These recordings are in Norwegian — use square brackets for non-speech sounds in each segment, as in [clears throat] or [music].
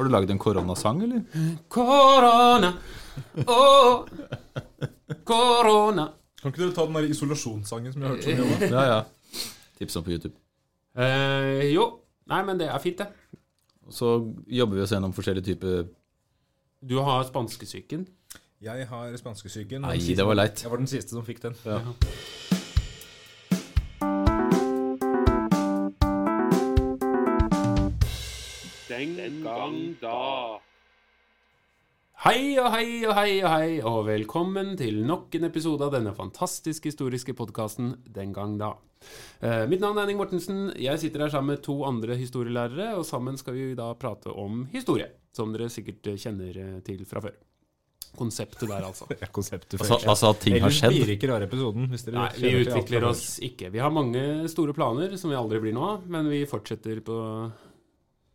Har du laget en koronasang, eller? Korona, å, korona. Kan ikke dere ta den der isolasjonssangen som jeg har hørt så mye om? [laughs] Ja, ja. Tips om på YouTube. Eh, jo. Nei, men det er fint, det. Og så jobber vi oss gjennom forskjellige typer Du har spanskesyken. Jeg har spanskesyken. Nei, siste- det var leit. Jeg var den siste som fikk den. Ja. Den gang da. Hei og hei og hei og hei, og velkommen til nok en episode av denne fantastisk historiske podkasten Den gang da. Eh, mitt navn er Henning Mortensen. Jeg sitter her sammen med to andre historielærere, og sammen skal vi da prate om historie, som dere sikkert kjenner eh, til fra før. Konseptet der, altså. [laughs] ja, konseptet Altså, altså at ting har Ellers skjedd. blir ikke rar episoden. Hvis dere Nei, vi utvikler oss ikke. Vi har mange store planer som vi aldri blir noe av, men vi fortsetter på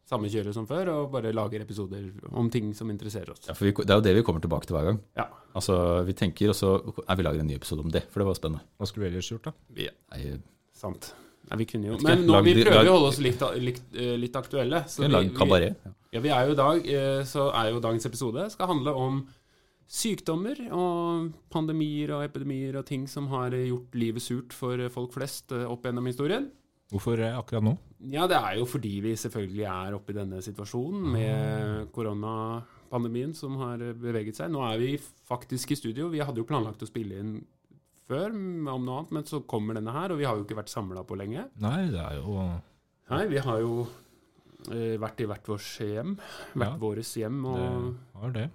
samme kjøret som før og bare lager episoder om ting som interesserer oss. Ja, for vi, det er jo det vi kommer tilbake til hver gang. Ja. Altså, Vi tenker, og så Nei, vi lager en ny episode om det, for det var spennende. Hva skulle vi ellers gjort, da? Vi, Nei, sant. Nei, vi kunne jo ikke, Men nå lag- vi prøver lag- jo å holde oss litt, litt, eh, litt aktuelle. Så vi vi, ja, vi er jo i dag eh, Så er jo dagens episode skal handle om sykdommer og pandemier og epidemier og ting som har gjort livet surt for folk flest eh, opp gjennom historien. Hvorfor eh, akkurat nå? Ja, det er jo fordi vi selvfølgelig er oppe i denne situasjonen med koronapandemien som har beveget seg. Nå er vi faktisk i studio. Vi hadde jo planlagt å spille inn før om noe annet, men så kommer denne her, og vi har jo ikke vært samla på lenge. Nei, det er jo Nei, vi har jo eh, vært i hvert vårt hjem. Hvert Ja. våres hjem, og Det det.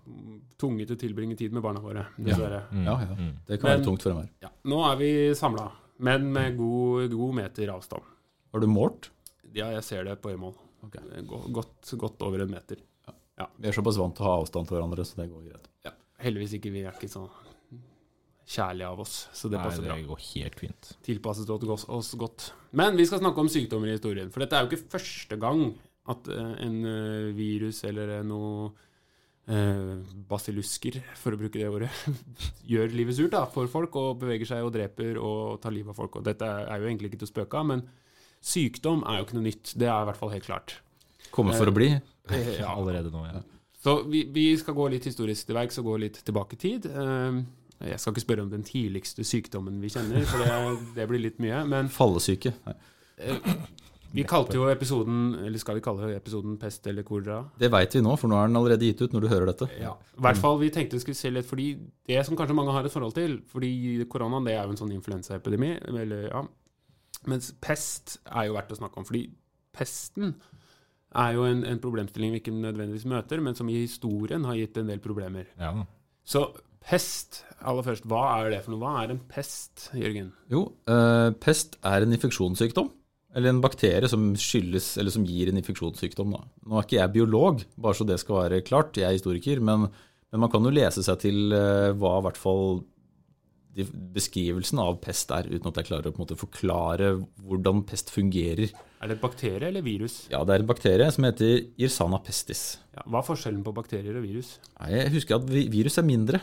tvunget til å tilbringe tid med barna våre, dessverre. Ja, Ja, ja. mm. Det kan Men- være tungt for enhver. Ja, nå er vi samla, men med god, god meter avstand. Har du målt? Ja, jeg ser det på e-mål. Ok. Godt, godt over en meter. Ja, Vi er såpass vant til å ha avstand til hverandre, så det går greit. Ja, heldigvis ikke. Vi er ikke så kjærlige av oss, så det Nei, passer det bra. går helt fint. Tilpasset oss- oss godt. Men vi skal snakke om sykdommer i historien. For dette er jo ikke første gang at eh, en eh, virus eller eh, noe eh, basillusker, for å bruke det ordet, [laughs] gjør livet surt da, for folk og beveger seg og dreper og tar livet av folk. Og dette er jo egentlig ikke til å spøke av, men sykdom er jo ikke noe nytt. Det er i hvert fall helt klart. Kommer for å bli. Eh, [laughs] ja. [laughs] Allerede nå, ja. Så vi, vi skal gå litt historisk til verks og gå litt tilbake i tid. Eh, Jeg skal ikke spørre om den tidligste sykdommen vi kjenner, for det, det blir litt mye. Men Fallesyke. Eh, vi kalte jo episoden Eller skal vi kalle episoden pest eller kolera? Det veit vi nå, for nå er den allerede gitt ut når du hører dette. Ja. I hvert fall vi tenkte vi skulle se litt fordi det som kanskje mange har et forhold til Fordi koronaen det er jo en sånn influensaepidemi. Eller, ja. Mens pest er jo verdt å snakke om. Fordi pesten er jo en, en problemstilling vi ikke nødvendigvis møter, men som i historien har gitt en del problemer. ja. Så pest, aller først, hva er det for noe? Hva er en pest, Jørgen? Jo, eh, pest er en infeksjonssykdom. Eller en bakterie som skyldes, eller som gir en infeksjonssykdom. Da. Nå er ikke jeg biolog, bare så det skal være klart, jeg er historiker, men, men man kan jo lese seg til eh, hva i hvert fall de, beskrivelsen av pest er, uten at jeg klarer å på en måte forklare hvordan pest fungerer. Er det et bakterie eller virus? Ja, det er en bakterie som heter Irsana pestis. Ja, hva er forskjellen på bakterier og virus? Nei, Jeg husker at virus er mindre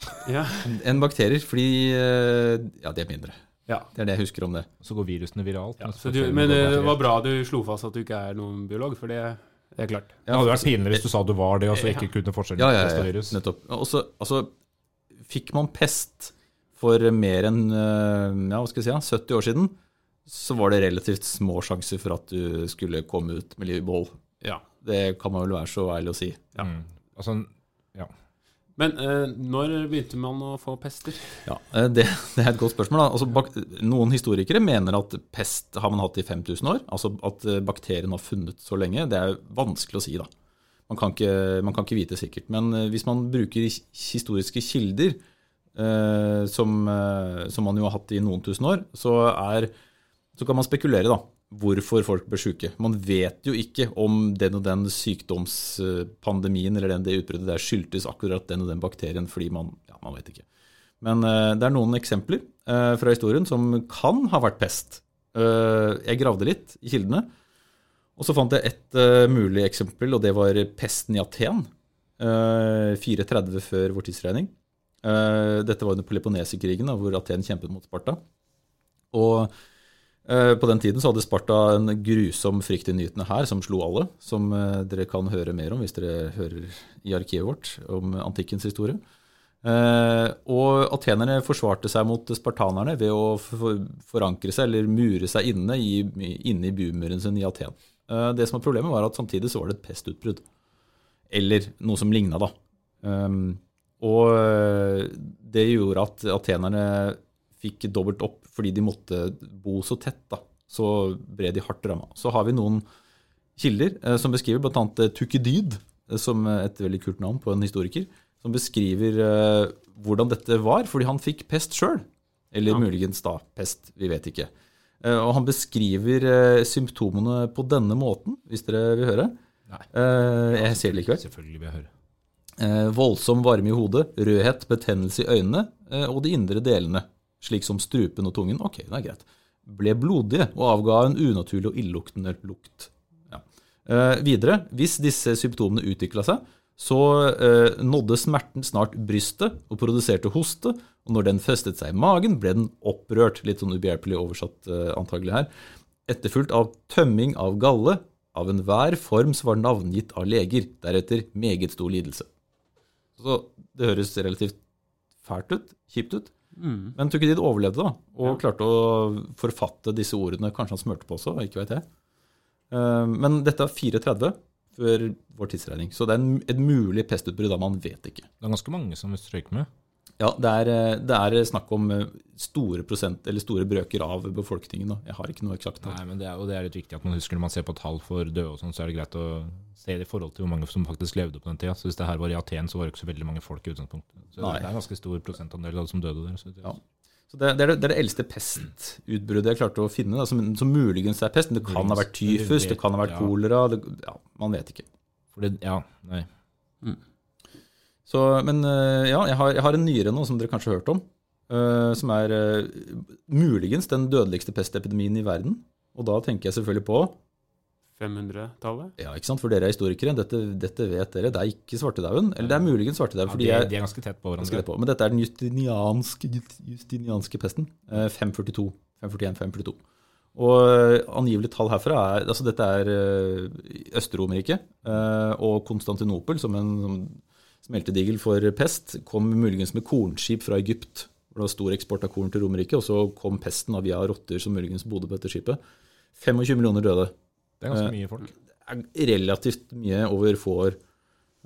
[laughs] Ja, enn bakterier, fordi eh, Ja, de er mindre. ja. Det er det jeg husker om det. Så går virusene viralt. ja så du, men eh, det var bra du slo fast at du ikke er noen biolog, for det, det er klart. Det hadde vært pinlig hvis du sa du var det, og så Ja. ikke kunne forskjellen Ja, på ja, pest og virus. nettopp. Og så, altså, fikk man pest for mer enn eh, ja, hva skal jeg si, 70 år siden, så var det relativt små sjanser for at du skulle komme ut med livet i behold. Ja. Det kan man vel være så ærlig å si. Ja. Mm. Altså, Men eh, når begynte man å få pester? Ja, eh, det, [laughs] det er et godt spørsmål. Da. Altså, bak, noen historikere mener at pest har man hatt i 5000 år. Altså at eh, bakterien har funnet så lenge. Det er vanskelig å si, da. Man kan ikke, man kan ikke vite sikkert. Men hvis man bruker historiske kilder, som, eh, som man jo har hatt i noen tusen år, så, er, så kan man spekulere, da. Hvorfor folk blir syke. Man vet jo ikke om den og den sykdomspandemien eller den, det utbruddet der skyldtes akkurat den og den bakterien, fordi man, ja, man vet ikke. Men eh, det er noen eksempler eh, fra historien som kan ha vært pest. Eh, jeg gravde litt i kildene, og så fant jeg et eh, mulig eksempel, og det var pesten i Aten. eh, 430 før vår tidsregning. Eh, dette var under Peloponneserkrigen, hvor Aten kjempet mot Sparta. Og Eh, På den tiden så hadde Sparta en grusom fryktinngytende hær som slo alle, som eh, dere kan høre mer om hvis dere hører i arkivet vårt om antikkens historie. Og atenerne forsvarte seg mot spartanerne ved å forankre seg eller mure seg inne i, inne i bumuren sin i Aten. Det som var problemet, var at samtidig så var det et pestutbrudd. Eller noe som ligna, da. Og eh, det gjorde at atenerne fikk dobbelt opp fordi de måtte bo så tett. da. Så ble de hardt ramma. Så har vi noen kilder eh, som beskriver bl.a. Tukidyd, eh, som et veldig kult navn på en historiker, som beskriver eh, hvordan dette var, fordi han fikk pest sjøl. Eller Ja. muligens da pest, vi vet ikke. Eh, og han beskriver eh, symptomene på denne måten, hvis dere vil høre. Nei. Eh, jeg ser det likevel. Selvfølgelig vil jeg høre. Eh, voldsom varme i hodet, rødhet, betennelse i øynene eh, og de indre delene, slik som strupen og tungen. Ok, det er greit. Ble blodige og avga en unaturlig og illuktende lukt. Ja. Eh, videre, hvis disse symptomene utvikla seg, så eh, nådde smerten snart brystet og produserte hoste, og når den festet seg i magen, ble den opprørt, litt sånn ubehjelpelig oversatt eh, antagelig her, etterfulgt av tømming av galle, av enhver form som var navngitt av leger, deretter meget stor lidelse. Så det høres relativt fælt ut, kjipt ut. Mm. Men Tukidid overlevde da, og Ja. klarte å forfatte disse ordene. Kanskje han smurte på også, ikke vet jeg. Eh, Men dette er 34 før vår tidsregning, så det er en- et mulig pestutbrudd da man vet ikke. Det er ganske mange som strøyker med. Ja, det er, eh, det er snakk om eh, store prosent, eller store brøker av befolkningen. Da. Jeg har ikke noe eksakt tall. Nei, men det er, og det er litt viktig at man husker når man ser på tall for døde, og sånn, så er det greit å se det i forhold til hvor mange som faktisk levde på den tida. Så hvis det her var i Aten, så var det ikke så veldig mange folk i utgangspunktet. Så Nei. det er en ganske stor prosentandel av de som døde der. Så det, Ja. Så det, det, er det, det er det eldste pestutbruddet jeg klarte å finne, da, som, som muligens er pest. Men det kan ha vært tyfus, det kan ha vært kolera. Det, ja, man vet ikke. Fordi, det, ja, nei. Så, men eh, ja, jeg har, jeg har en nyere nå som dere kanskje har hørt om. Uh, som er uh, muligens den dødeligste pestepidemien i verden. Og da tenker jeg selvfølgelig på 500-tallet? Ja, ikke sant, for dere er historikere, dette, dette vet dere. Det er ikke svartedauden. Eller det er muligens svartedauden, Ja, de, jeg de er ganske tett på hverandre. Tett på. Men dette er den justinianske, justinianske pesten. Uh, 542. 541, 542. Og angivelig tall herfra er Altså, dette er Øst-Romerriket eh, og Konstantinopel som en som smeltedigel for pest. Kom muligens med kornskip fra Egypt. hvor Det var stor eksport av korn til Romerike, og så kom pesten av via rotter som muligens bodde på dette skipet. 25 millioner døde Det er ganske Eh, mye folk. er relativt mye over få år.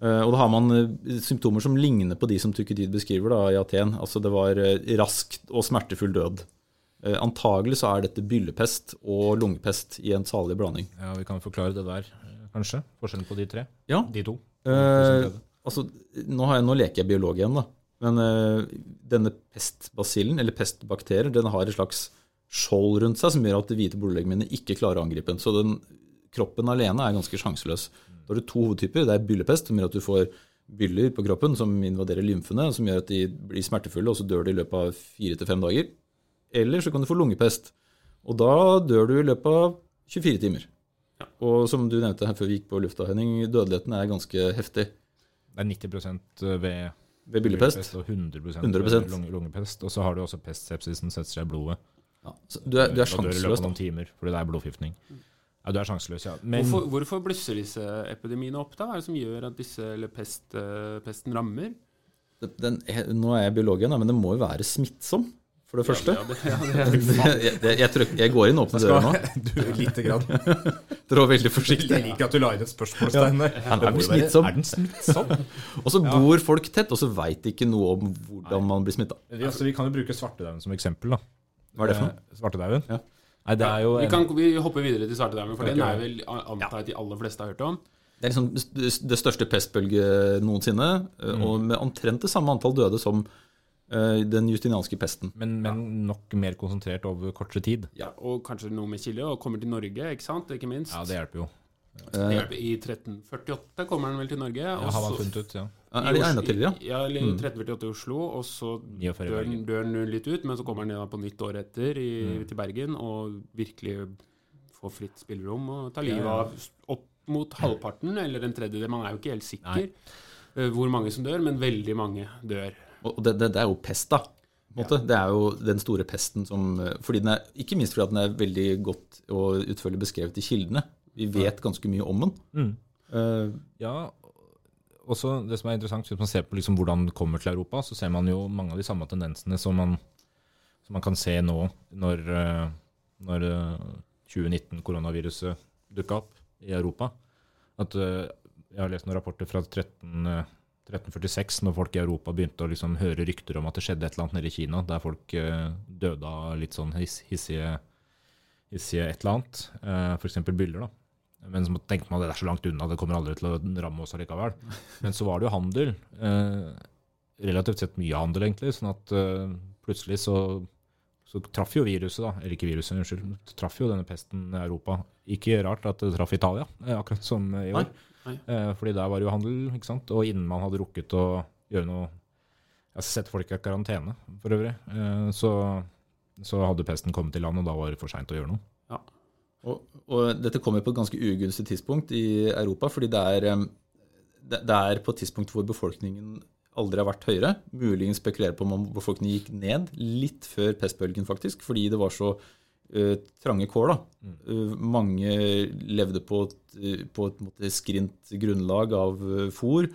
Eh, Og da har man eh, symptomer som ligner på de som Tukidid beskriver da, i Aten. Altså det var rask og smertefull død. Antagelig så er dette byllepest og lungepest i en salig blanding. Ja, Vi kan forklare det der, kanskje. Forskjellen på de tre. Ja, De to. eh, altså nå, har jeg, nå leker jeg biolog igjen, da. Men uh, denne pestbasillen, eller pestbakterier, den har et slags skjold rundt seg som gjør at de hvite blodlegemene ikke klarer å angripe den. Så den kroppen alene er ganske sjanseløs. Da har du to hovedtyper. Det er byllepest, som gjør at du får byller på kroppen som invaderer lymfene, som gjør at de blir smertefulle, og så dør de i løpet av fire til fem dager. Eller så kan du få lungepest. Og da dør du i løpet av 24 timer. Ja. Og som du nevnte her før vi gikk på lufta, Henning, dødeligheten er ganske heftig Det er 90 ved ved byllepest. og 100, 100%. ved lung, lungepest. Og så har du også pestsepsisen setter seg i blodet. Ja. Så du er, du er Da dør du i løpet sjanseløs, av da. noen timer, fordi det er blodforgiftning. Ja, du er sjanseløs, ja. Men Hvorfor, hvorfor blusser disse epidemiene opp, da? Hva er det som gjør at disse, eller pest, eh, pesten rammer? Den, nå er jeg biolog igjen, men det må jo være smittsom, for det første. Ja, ja, [laughs] jeg, jeg, jeg, jeg går inn åpne døra nå. [laughs] du, lite grann. [laughs] Dere var veldig forsiktige. liker at du la inn et spørsmålstegn der. Er den smittsom? Er den smittsom? Og så bor folk tett, og så veit de ikke noe om hvordan man blir smitta. Vi, altså, vi kan jo bruke svartedauden som eksempel. da. Hva er det for noe? Eh, Svartedauden? Ja. Nei, det er jo vi, kan, vi hopper videre til svartedauden, for den er vel antar jeg de aller fleste har hørt om. Det er liksom det største pestbølget noensinne, Mm. og med omtrent det samme antall døde som eh, den justinianske pesten. men, men nok mer konsentrert over kortere tid. Ja, og kanskje noe med Chile, og kommer til Norge, ikke sant? Ikke minst. Ja, det hjelper jo. Eh, I 1348 kommer han vel til Norge. Ja, har man funnet ut, ja. er det egna til det, ja? Ja, eller Mm. 1348 i Oslo, og så dør den, dør han litt ut, men så kommer han på nytt år etter i, Mm. til Bergen, og virkelig får fritt spillerom og tar livet Ja, ja. av opp mot halvparten, eller en tredjedel. Man er jo ikke helt sikker Nei. eh, hvor mange som dør, men veldig mange dør. Og det, det, det er jo pest, da. måte. Det er jo den store pesten som den er, Ikke minst fordi den er veldig godt og utførlig beskrevet i kildene. Vi vet ganske mye om den. Mm. Uh, Ja, også det som er interessant, hvis man ser på liksom hvordan det kommer til Europa, så ser man jo mange av de samme tendensene som man, som man kan se nå når, eh, når eh, 2019-koronaviruset dukka opp i Europa. At eh, Jeg har lest noen rapporter fra 13, eh, 1346, når folk i Europa begynte å liksom høre rykter om at det skjedde et eller annet nede i Kina, der folk eh, døde av litt sånn hiss, hissige, hissige et eller annet. Uh, F.eks. byller. da. Men så tenkte man at det er så langt unna, det kommer aldri til å ramme oss allikevel. [laughs] Men så var det jo handel. Eh, relativt sett mye handel, egentlig. Sånn at eh, plutselig så, så traff jo viruset, da, eller ikke viruset, unnskyld, traff jo denne pesten Europa. Ikke rart at det traff Italia, eh, akkurat som i år. Nei. Eh, fordi der var det jo handel, ikke sant. Og innen man hadde rukket å gjøre noe Jeg har sett folk i karantene, for øvrig. Eh, så, så hadde pesten kommet til land, og da var det for seint å gjøre noe. Og, og dette kommer på et ganske ugunstig tidspunkt i Europa, fordi det er, det det er på et tidspunkt hvor befolkningen aldri har vært høyere. Muligens spekulerer på om befolkningen gikk ned litt før pestbølgen, faktisk, fordi det var så eh, trange kår. da. Eh, mange levde på et, eh, på et måte, skrint grunnlag av fôr,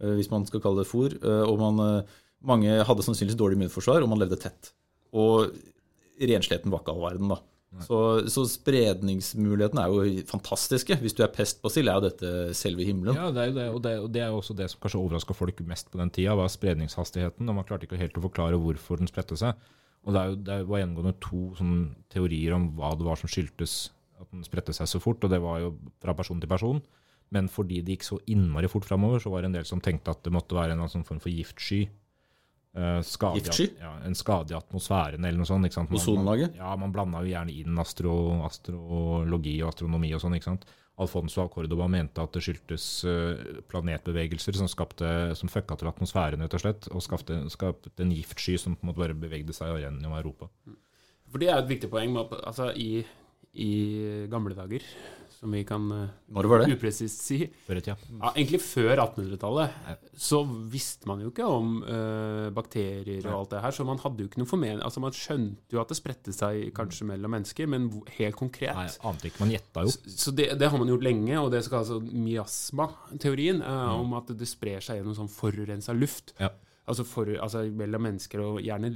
hvis man skal kalle det fôr. og man, mange hadde sannsynligvis dårlig immunforsvar, og man levde tett. Og rensligheten var ikke all verden, da. Så, så spredningsmulighetene er jo fantastiske. Hvis du er pestbasill, er jo dette selve himmelen. Ja, det er jo det, og det, og det er jo også det som kanskje overraska folk mest på den tida, var spredningshastigheten. og Man klarte ikke helt å forklare hvorfor den spredte seg. Og Det, jo, det var gjennomgående to sånn, teorier om hva det var som skyldtes at den spredte seg så fort, og det var jo fra person til person. Men fordi det gikk så innmari fort framover, så var det en del som tenkte at det måtte være en sånn form for giftsky. Eh, skade Giftsky? Ja, en skade i atmosfæren eller noe sånt. ikke sant? Man- Ozonlaget? Ja, man blanda jo gjerne inn astro, astrologi og astronomi og sånn. ikke sant? Alfonso av Cordoba mente at det skyldtes eh, planetbevegelser som, skapte, som fucka til atmosfæren, rett og slett, og skapte, skapte en giftsky som på en måte bare bevegde seg gjennom Europa. For det er et viktig poeng. med Altså, i, I gamle dager, som vi kan eh, Når var det? upresist si Før et ja, Egentlig før 1800-tallet så visste man jo ikke om uh, bakterier og alt det her, så man hadde jo ikke noe formening Altså, man skjønte jo at det spredte seg kanskje mellom mennesker, men helt konkret Nei, ante ikke. Man gjetta jo. Så så det, det har man gjort lenge, og det skal altså miasma-teorien, uh, Mm. om at det sprer seg gjennom sånn forurensa luft. Ja. Altså, for, altså mellom mennesker, og gjerne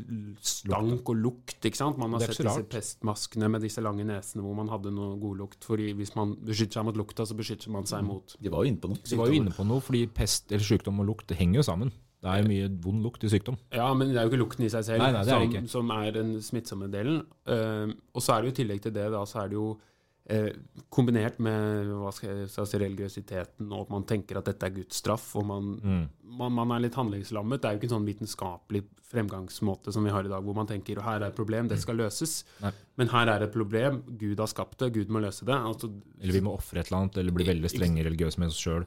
stank og lukt. ikke sant? Man har sett disse pestmaskene med disse lange nesene hvor man hadde noe godlukt. fordi hvis man beskytter seg mot lukta, så beskytter man Mm. seg mot De var jo inne på noe. De var jo inne på noe, fordi pest eller sykdom og lukt det henger jo sammen. Det er jo mye vond lukt i sykdom. Ja, men det er jo ikke lukten i seg selv Nei, nei, er som, som er den smittsomme delen. Uh, og så er det jo i tillegg til det, da, så er det jo eh, kombinert med hva jeg si, religiøsiteten, og at man tenker at dette er Guds straff, og man, Mm. man, man er litt handlingslammet. Det er jo ikke en sånn vitenskapelig fremgangsmåte som vi har i dag, hvor man tenker her er et problem, det skal løses. Nei. Men her er et problem, Gud har skapt det, Gud må løse det. Altså, Eller vi må ofre et eller annet, eller bli veldig strenge religiøse med oss sjøl.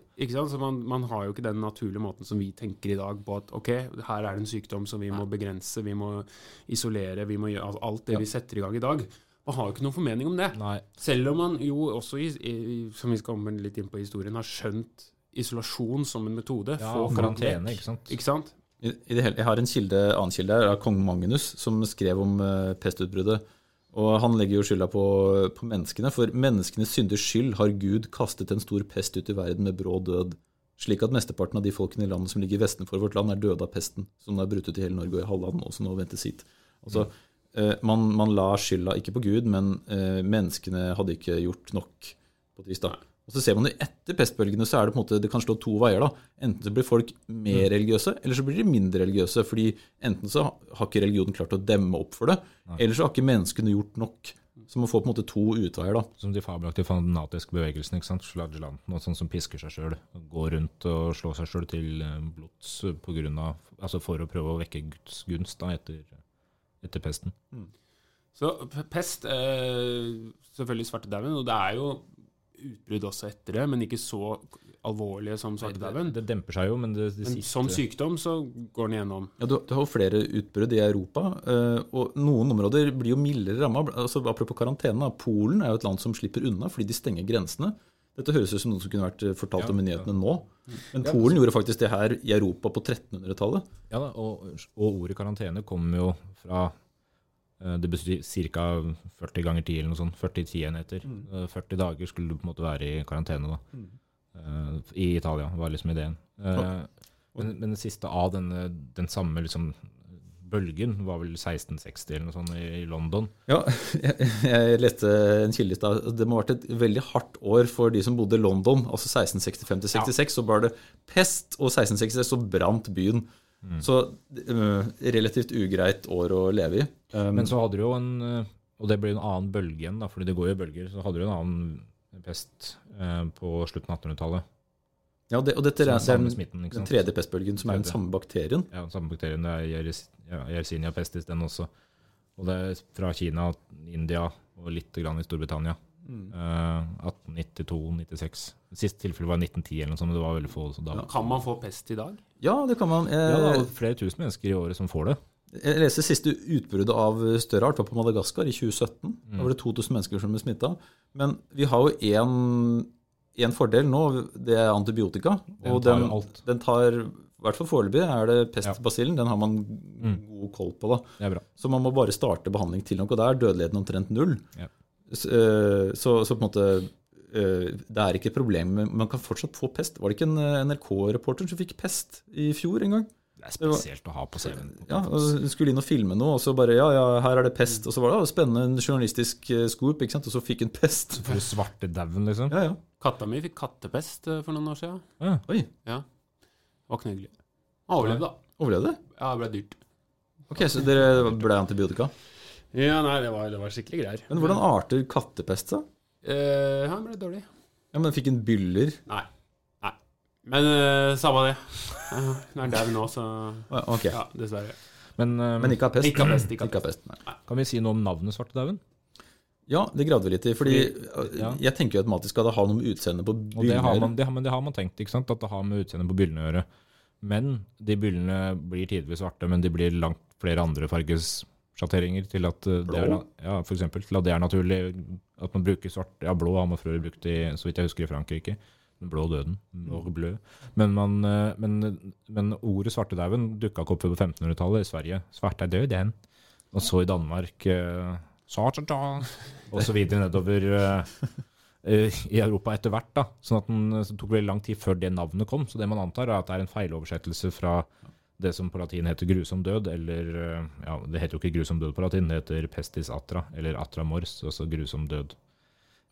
Man, man har jo ikke den naturlige måten som vi tenker i dag på at ok, her er det en sykdom som vi må begrense, vi må isolere, vi må gjøre altså, alt det vi setter i gang i dag. Man har jo ikke noen formening om det. Nei. Selv om man jo også, i, i, som vi skal komme litt inn på i historien, har skjønt isolasjon som en metode. Ja, Få folk karantene, ikke sant. Ikke sant? I, i det hele, jeg har en kilde, annen kilde her, av kong Magnus, som skrev om uh, pestutbruddet. Og han legger jo skylda på, på menneskene. For menneskenes synders skyld har Gud kastet en stor pest ut i verden med brå død. Slik at mesteparten av de folkene i landet som ligger vestenfor vårt land, er døde av pesten, som er brutt ut i hele Norge og i halvland, og som nå ventes hit. Altså, eh, man, man la skylda ikke på Gud, men eh, menneskene hadde ikke gjort nok. på et vis da. Og så ser man jo Etter pestbølgene så er det på en måte, det kan slå to veier. da. Enten så blir folk mer religiøse, eller så blir de mindre religiøse. fordi Enten så har ikke religionen klart å demme opp for det, eller så har ikke menneskene gjort nok. Så man får på en måte to utveier. da. Som de fabelaktige fanatiske bevegelsene, ikke sant? flagellanten og sånn som pisker seg sjøl. Går rundt og slår seg sjøl til eh, blods på grunn av, altså for å prøve å vekke Guds gunst da, etter, etter pesten. Så pest eh, Selvfølgelig svartedauden, og det er jo utbrudd også etter det, men ikke så alvorlige som svartedauden. Det demper seg jo, men det, det Men siste som sykdom så går den igjennom. Ja, du, du har jo flere utbrudd i Europa, eh, og noen områder blir jo mildere ramma. Altså, apropos karantene. Polen er jo et land som slipper unna fordi de stenger grensene. Dette høres ut som noe som kunne vært eh, fortalt Ja, om i nyhetene nå. Men Polen gjorde faktisk det her i Europa på 1300-tallet. Ja da, og, og ordet karantene kommer jo fra eh, Det betyr ca. 40 ganger 10 eller noe sånt. 40 tienheter. Mm. 40 dager skulle du på en måte være i karantene da. Eh, I Italia, var liksom ideen. Eh, men, men det siste av denne, den samme liksom bølgen var vel 1660 eller noe sånt i i London. Ja, [laughs] jeg, jeg leste en kilde i stad. Det må ha vært et veldig hardt år for de som bodde i London. Altså 1665 til 66, så var det pest, og 1666 så brant byen. Så uh, relativt ugreit år å leve i. Um, Men så hadde du jo en eh, Og det ble en annen bølge igjen, da, fordi det går jo bølger. Så hadde du en annen pest uh, på slutten av 1800-tallet. Ja, det, og dette er, den, smitten, den tredje pestbølgen, som er den samme bakterien. Ja, den samme bakterien. Det er Yersinia ja, pestis, den også. Og det er fra Kina, India og litt grann i Storbritannia. Eh, 1892-96. Siste tilfelle var 1910 eller noe sånt, men det var veldig få så da. Kan man få pest i dag? Ja, det kan man. Ja, det er flere tusen mennesker i året som får det. jeg leste siste utbruddet av større art var på Madagaskar i 2017. Da var det 2000 mennesker som ble smitta. Men vi har jo én en fordel nå, det er antibiotika. Den og tar den, alt. den tar, i hvert fall foreløpig, er det pestbasillen. Den har man Mm. god koll på. da. Det er bra. Så man må bare starte behandling til nok, og da er dødeligheten omtrent null. Ja. Så, eh, så, så på en måte eh, det er ikke et problem. men Man kan fortsatt få pest. Var det ikke en eh, NRK-reporter som fikk pest i fjor en gang? Det er spesielt å ha på CV-en. Ja, og skulle inn og filme noe, og så bare Ja, ja, her er det pest. Og så var det spennende en journalistisk eh, scoop, ikke sant? og så fikk hun pest. [laughs] For svartedauden, liksom. Ja, ja. Katta mi fikk kattepest eh, for noen år siden. Ja. Oi, Ja. Det var ikke noe hyggelig. Overlevde, da. overlevde? Ja, det ble dyrt. Ok, så dere ble antibiotika. Ja, nei, det var, det var skikkelig greier. Men hvordan arter kattepest seg? Eh, han ble dårlig. Ja, men Fikk en byller? Nei. Men uh, samme det. Hun er dau nå, så okay. Ok, Ja, dessverre. Men, uh, Men ikke av pest? Ikke av pest, ikke av pest, nei. kan vi si noe om navnet svartedauden? Ja, det gravde vi litt i. fordi Ja. jeg tenker jo automatisk at det har noe med utseendet på byllene det har, man, det, men det har man tenkt, ikke sant? at det har med utseendet på byllene å gjøre. Men de byllene blir tidvis svarte, men de blir langt flere andre fargesjatteringer til at eh, det er, Blå? ja, for eksempel, til at det er naturlig at man bruker svart. Ja, blå har man før brukt i, så vidt jeg husker, i Frankrike. Den blå døden. Blå, blø. Men, man, eh, men, men ordet svartedauden dukka ikke opp før på 1500-tallet i Sverige. Svart er død, den. Og så i Danmark eh, og så videre nedover eh, i Europa etter hvert. da, sånn at den, så tok veldig lang tid før det navnet kom. Så det man antar, er at det er en feiloversettelse fra det som på latin heter grusom død, eller ja, Det heter jo ikke grusom død på latin, det heter pestis atra, eller atra mors, altså grusom død.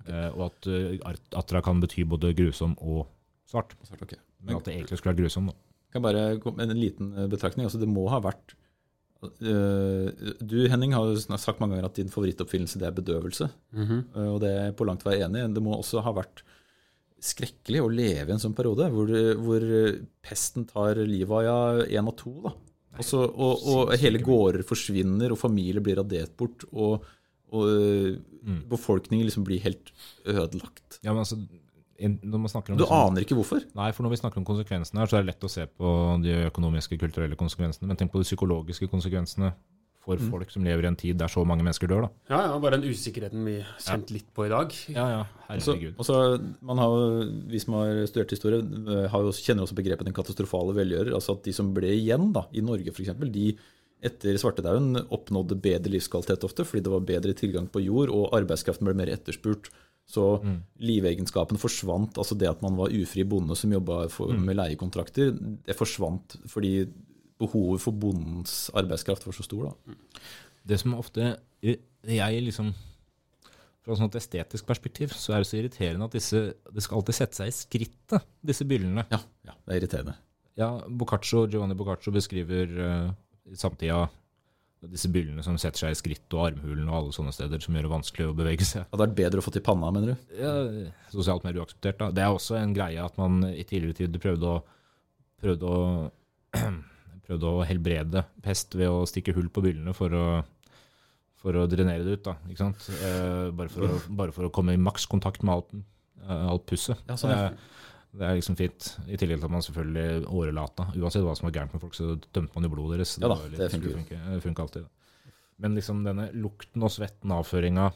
Eh, og at uh, atra kan bety både grusom og svart. Svart, okay. Men at det egentlig skulle være grusom. da. Kan bare komme med en liten eh, betraktning. Altså, det må ha vært uh, Du, Henning, har jo sagt mange ganger at din favorittoppfinnelse det er bedøvelse. Mm -hmm. uh, og det er jeg på langt vei enig i. Det må også ha vært skrekkelig å leve i en sånn periode, hvor, hvor pesten tar livet av én av to. da. Også, og, og hele gårder forsvinner, og familier blir radert bort. Og, og eh, Mm. befolkningen liksom blir helt ødelagt. Ja, men altså, når man om Du liksom- aner ikke hvorfor. Nei, for når vi snakker om konsekvensene her, så er det lett å se på de økonomiske, kulturelle konsekvensene. Men tenk på de psykologiske konsekvensene for Mm. folk som lever i en tid der så mange mennesker dør, da. Ja, ja, bare den usikkerheten vi har kjent litt på i dag. Ja, ja, Altså, herregud. Også, man har, vi som har studert historie, eh, har jo, kjenner også begrepet den katastrofale velgjører. Altså at de som ble igjen da, i Norge f.eks., de etter svartedauden oppnådde bedre livskvalitet ofte, fordi det var bedre tilgang på jord, og arbeidskraften ble mer etterspurt. Så Mm. livegenskapen forsvant. altså Det at man var ufri bonde som jobba Mm. med leiekontrakter, det forsvant fordi behovet for bondens arbeidskraft var så stor. da. Det som ofte Jeg liksom Fra et sånt estetisk perspektiv så er det så irriterende at disse Det skal alltid sette seg i skrittet, disse byllene. Ja, ja, det er irriterende. Ja, Boccaccio, Giovanni Boccaccio beskriver uh, samtida disse byllene som setter seg i skritt og armhulen og alle sånne steder som gjør det vanskelig å bevege seg. Hadde vært bedre å få til panna, mener du? ja, sosialt mer uakseptert. Da. Det er også en greie at man i tidligere tid prøvde å, prøvde å, [clears throat] prøvde å helbrede pest ved å stikke hull på byllene for å, for å drenere det ut. Da, ikke sant? Eh, bare, for å, bare for å komme i maks kontakt med alt, eh, alt pusset. Ja, sånn, ja. Det er liksom fint. I tillegg til at man selvfølgelig årelata. Uansett hva som var gærent med folk, så tømte man jo blodet deres. Ja da, det, det funker. funke, funke alltid. Da. Men liksom denne lukten og svetten, avføringa,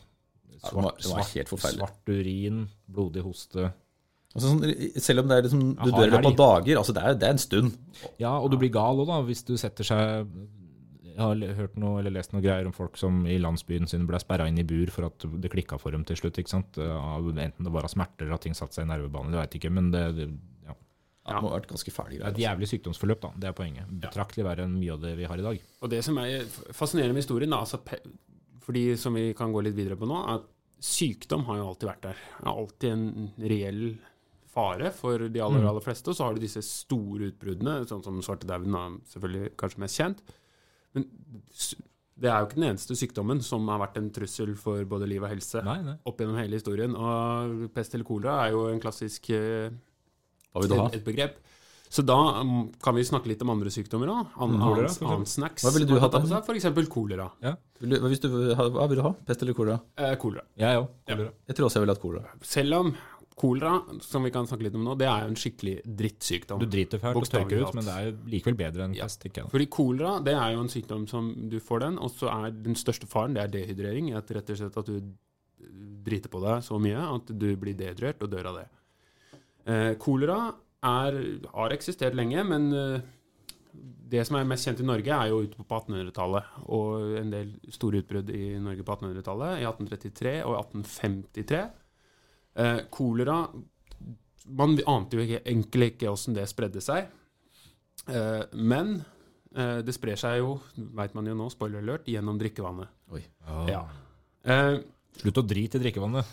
Ja, var helt forferdelig. svart urin, blodig hoste Altså, sånn, selv om det er liksom, du dør i løpet av dager, altså det er, det er en stund. Ja, og du blir gal òg, da, hvis du setter seg Jeg har hørt noe, eller lest noe greier om folk som i landsbyen sin ble sperra inn i bur for at det klikka for dem til slutt. ikke sant? Av, enten det var av smerter eller at ting satte seg i nervebanen, det veit ikke. Men det, det, ja. Ja, det må ha vært ganske fæle det er et jævlig sykdomsforløp, da. Det er poenget. Betraktelig verre enn mye av det vi har i dag. Og det som er fascinerende med historien, altså, fordi som vi kan gå litt videre på nå, er at sykdom har jo alltid vært der. Det er alltid en reell fare for de aller, aller fleste. Og så har du disse store utbruddene, sånn som svartedauden er selvfølgelig kanskje mest kjent. Men det er jo ikke den eneste sykdommen som har vært en trussel for både liv og helse Nei, nei. opp gjennom hele historien. Og pest eller kolera er jo en klassisk eh, Hva vil du ha? et, begrep. Så da um, kan vi snakke litt om andre sykdommer òg. An, Mm, ans- for Hva ville du hatt seg, For eksempel kolera. Vil du, hvis du, hva vil du ha? Pest eller kolera? Eh, kolera. Jeg òg. Ja. Jeg tror også jeg ville hatt kolera. Selv om kolera, som vi kan snakke litt om nå, det er jo en skikkelig drittsykdom. Du driter fælt og tørker ut, men det er jo likevel bedre enn pest. Ja. Fordi kolera det er jo en sykdom som du får den, og så er den største faren det er dehydrering. At rett og slett at du driter på deg så mye at du blir dehydrert og dør av det. Eh, kolera er, har eksistert lenge, men eh, det som er mest kjent i Norge, er jo ute på 1800-tallet. Og en del store utbrudd i Norge på 1800-tallet, i 1833 og 1853. Eh, kolera Man ante jo ikke, egentlig ikke åssen det spredde seg. Eh, men eh, det sprer seg jo, veit man jo nå, spoiler alert, gjennom drikkevannet. Oi, Ja. Eh, Slutt å drite i drikkevannet.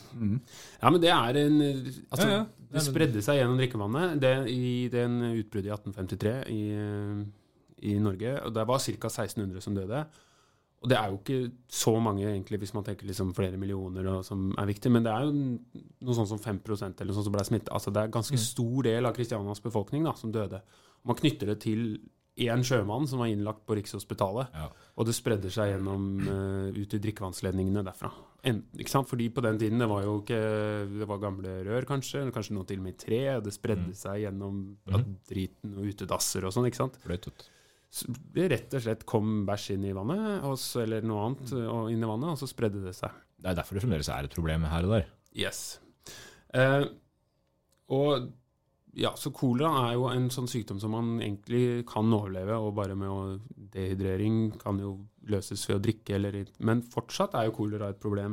ja, men det er en Altså, Ja, ja. det spredde seg gjennom drikkevannet det, i den utbruddet i 1853 i, eh, i Norge. og Det var ca. 1600 som døde. Og det er jo ikke så mange, egentlig, hvis man tenker liksom flere millioner og, som er viktig, men det er jo noe sånn som 5% eller noe sånt som ble smittet. Altså, det er en ganske stor del av Kristianias befolkning da, som døde. Man knytter det til én sjømann som var innlagt på Rikshospitalet. Ja. Og det spredde seg gjennom uh, ut i drikkevannsledningene derfra. En? Fordi på den tiden det var jo ikke Det var gamle rør, kanskje. Kanskje noe til og med i tre. Det spredde seg gjennom ja, driten og utedasser og sånn. ikke sant? Fløyt ut. Så det rett og slett kom bæsj inn i vannet, så, eller noe annet og inn i vannet, og så spredde det seg. Det er derfor det fremdeles er et problem her og der. Yes. Eh, og ja, så kolera er jo en sånn sykdom som man egentlig kan overleve, og bare med å dehydrering kan jo løses ved å drikke eller Men fortsatt er jo kolera et problem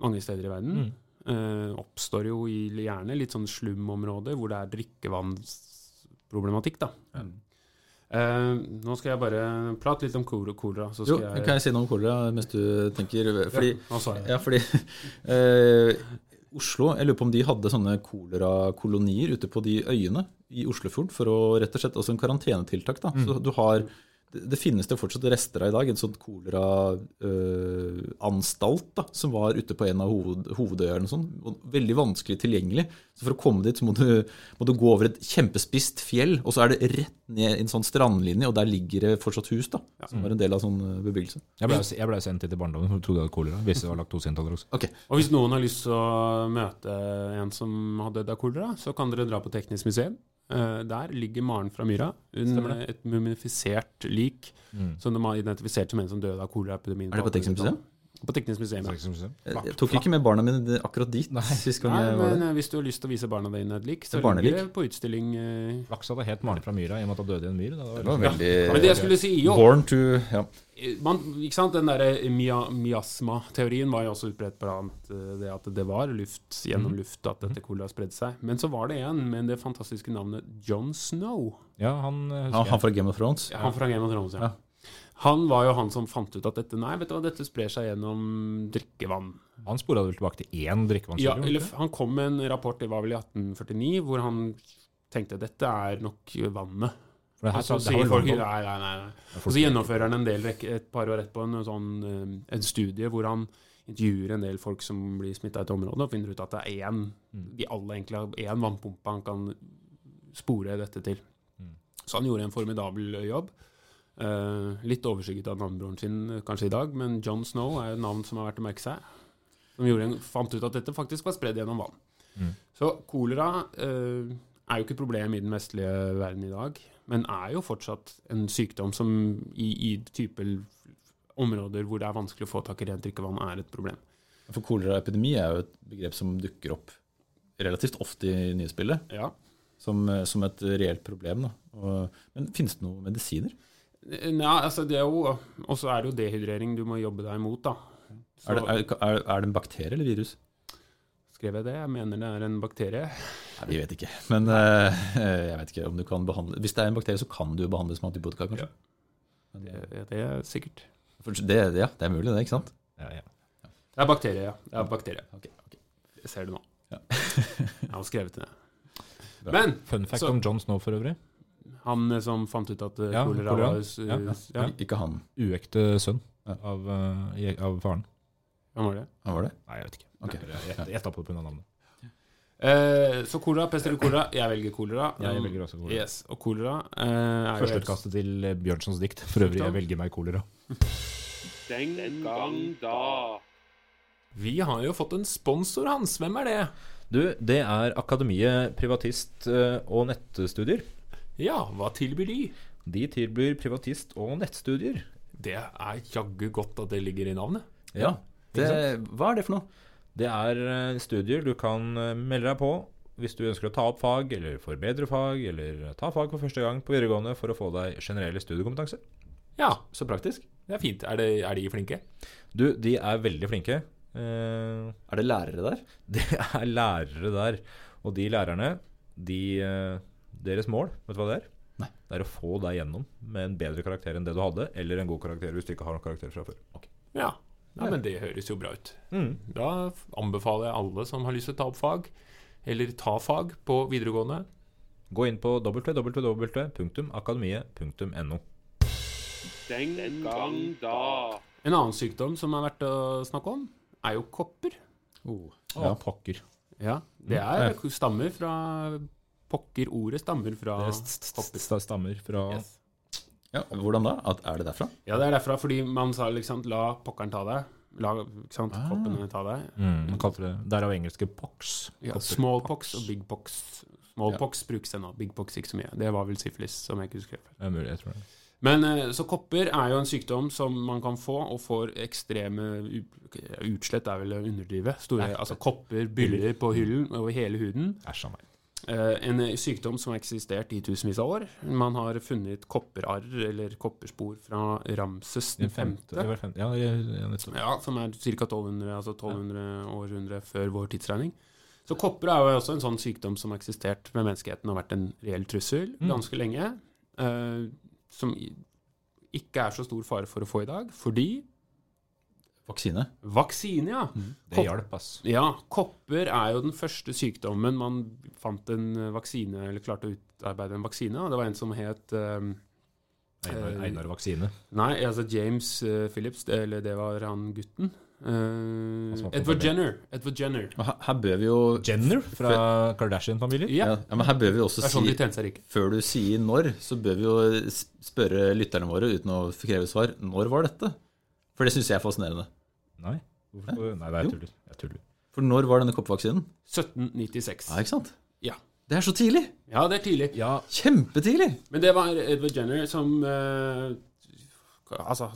mange steder i verden. Mm. Eh, oppstår jo i gjerne litt sånn slumområder hvor det er drikkevannsproblematikk, da. Ja. Eh, nå skal jeg bare prate litt om kol- kolera. Så Jo, jeg, kan jeg si noe om kolera mens du tenker Fordi, ja, ja, fordi uh, Oslo Jeg lurer på om de hadde sånne kolerakolonier ute på de øyene i Oslofjorden for å rett og slett Altså en karantenetiltak. da. Så du har det, det finnes det fortsatt rester av i dag, en sånn koleraanstalt da, som var ute på en av hoved, hovedøyene. og Sånn, veldig vanskelig tilgjengelig. Så For å komme dit så må du, må du gå over et kjempespisst fjell, og så er det rett ned i en sånn strandlinje, og der ligger det fortsatt hus, da, som var en del av sånn eh, bebyggelse. Jeg ble, jeg ble sendt til i barndommen for jeg trodde jeg hadde kolera. Visste det var laktosintoler også. Okay. Og hvis noen har lyst til å møte en som har dødd av kolera, så kan dere dra på Teknisk museum. Eh, Der ligger Maren fra Myra. Hun, er et mumifisert lik Mm. som de har identifisert som en som døde av koleraepidemien. Er det på Teknisk museum? På Teknisk museum, ja. Jeg, jeg tok ikke med barna mine akkurat dit sist gang Nei, jeg var men der. eh, hvis du har lyst til å vise barna dine et lik, så ligger det på utstilling eh, Flaks hadde helt Maren fra Myra i og med at hun døde i en myr. Det Det var var veldig- veldig Men det jeg skulle si, jo Born to ja. man, ikke sant, Den der mia, miasma-teorien var jo også utbredt blant eh, det at det var luft gjennom luft at dette kolera spredde seg. Men så var det en med det fantastiske navnet John Snow. Ja, han eh, Han, han fra Game of Thrones? Han fra Game of Thrones, ja. Ja. Han var jo han som fant ut at dette nei, vet du hva, dette sprer seg gjennom drikkevann. Han spora vel tilbake til én Ja, drikkevannskilde? eller Han kom med en rapport, det var vel i 1849, hvor han tenkte dette er nok vannet. For det her, Og så sier folk nei, nei, nei. Og så gjennomfører han en del et par år etterpå en, sånn, eh, en studie hvor han intervjuer en del folk som blir smitta i et område, og finner ut at det er én Mm. De alle egentlig har én vannpumpe han kan spore dette til. Mm. Så han gjorde en formidabel jobb. Eh, litt overskygget av navnebroren sin eh, kanskje i dag, men John Snow er et navn som har vært å merke seg. Som en, fant ut at dette faktisk var spredd gjennom vann. Mm. Så kolera uh, er jo ikke et problem i den vestlige verden i dag, men er jo fortsatt en sykdom som i, i type områder hvor det er vanskelig å få tak i rent drikkevann, er et problem. For koleraepidemi er jo et begrep som dukker opp relativt ofte i nyhetsbildet Ja. som, som et reelt problem. Og, men finnes det noen medisiner? Nei, altså det er jo Og så er det jo dehydrering du må jobbe deg imot, da. Så Er det, er, er, det en bakterie eller virus? skrev jeg det. Jeg mener det er en bakterie. Nei, Vi vet ikke. Men uh, jeg vet ikke om du kan behandle Hvis det er en bakterie, så kan du jo behandles med antibiotika, kanskje. Ja. Det, det er sikkert. for det, ja, det er mulig, det, ikke sant? Ja, ja. Det er bakterie, ja. Det er bakterie. Okay, okay. Jeg ser det nå. Ja. jeg har skrevet det ned. [laughs] Bra. Men Fun fact Så- om John Snow for øvrig. Han eh, som fant ut at eh, Ja, kolera var Ja, ja, ja. ja. Ikke han. Uekte sønn av, eh, av faren. Han var det. Han var det? Nei, jeg vet ikke. Okay. Tar på det pga. navnet. Eh, så kolera, pest eller kolera? Jeg velger kolera. Ja, jeg velger også kolera. Yes, og kolera eh, er Førsteutkastet til eh, Bjørnsons dikt. For øvrig, jeg velger meg kolera. [laughs] Den gang da. Vi har jo fått en sponsor, Hans. Hvem er det? Du, det er Akademiet privatist eh, og nettstudier. Ja, hva tilbyr de? De tilbyr privatist- og nettstudier. Det er jaggu godt at det ligger i navnet. Ja. Det, hva er det for noe? Det er eh, studier du kan eh, melde deg på hvis du ønsker å ta opp fag, eller forbedre fag, eller ta fag for første gang på videregående for å få deg generelle studiekompetanse. Ja, Så praktisk. det er fint. Er, det, er de flinke? Du, de er veldig flinke. Uh, Er det lærere der? [laughs] Det er lærere der. Og de lærerne, de, eh, deres mål, vet du hva det er? Nei. Det er å få deg gjennom med en bedre karakter enn det du hadde, eller en god karakter hvis du ikke har noen karakter fra før. Ja. ja, men det høres jo bra ut. Mm. Da anbefaler jeg alle som har lyst til å ta opp fag, eller ta fag på videregående. Gå inn på www.akademiet.no. Den gang da. En annen sykdom som er verdt å snakke om, er jo kopper. Oh. Ja. pokker. Ja, det er, stammer fra Pokker. Ordet stammer fra Det stammer fra Yes. Ja, hvordan da? At, er det derfra? Ja, det er derfra fordi man sa liksom La pokkeren ta deg. La ikke sant, Ah. koppene ta deg. mm, man kalte det, Derav engelske pox. Ja, smallpox og big pox. Smallpox brukes ennå, big pox ikke så mye. Det var vel syfilis, som jeg ikke husker. Det er mulig, jeg tror det. Men eh, Så kopper er jo en sykdom som man kan få, og får ekstreme Utslett er vel å underdrive. Store, altså Kopper byller på hyllen over hele huden. Æsj a meg. Eh, en sykdom som har eksistert i tusenvis av år. Man har funnet kopperarr, eller kopperspor, fra Ramses den femte. Femte. Ja, ja, ja. Ja, som er ca. 1200, altså 1200 århundre før vår tidsregning. Så kopper er jo også en sånn sykdom som har eksistert med menneskeheten og vært en reell trussel Mm. ganske lenge. eh, som ikke er så stor fare for å få i dag, fordi Vaksine? vaksine, ja. Det hjalp, ass. Ja, kopper er jo den første sykdommen man fant en vaksine, eller klarte å utarbeide en vaksine av. Det var en som het um, Einar, Eh, Einar Vaksine. Nei, altså James uh, Phillips, det, eller det var han gutten. Uh, Edward. Jenner. Edward Jenner. Her, her bør vi jo Jenner fra Kardashian-familien. Ja, ja, men her bør vi også sånn si. Før du sier når, så bør vi jo spørre lytterne våre uten å kreve svar. Når var dette? For det syns jeg er fascinerende. Nei, hvorfor? Nei, det er Jo. tuller. Jeg tuller. For når var denne koppvaksinen? 1796. Ja, ikke sant? Ja. Det er så tidlig! Ja, det er tidlig. Ja, Kjempetidlig! Men det var Edward Jenner som eh, Altså,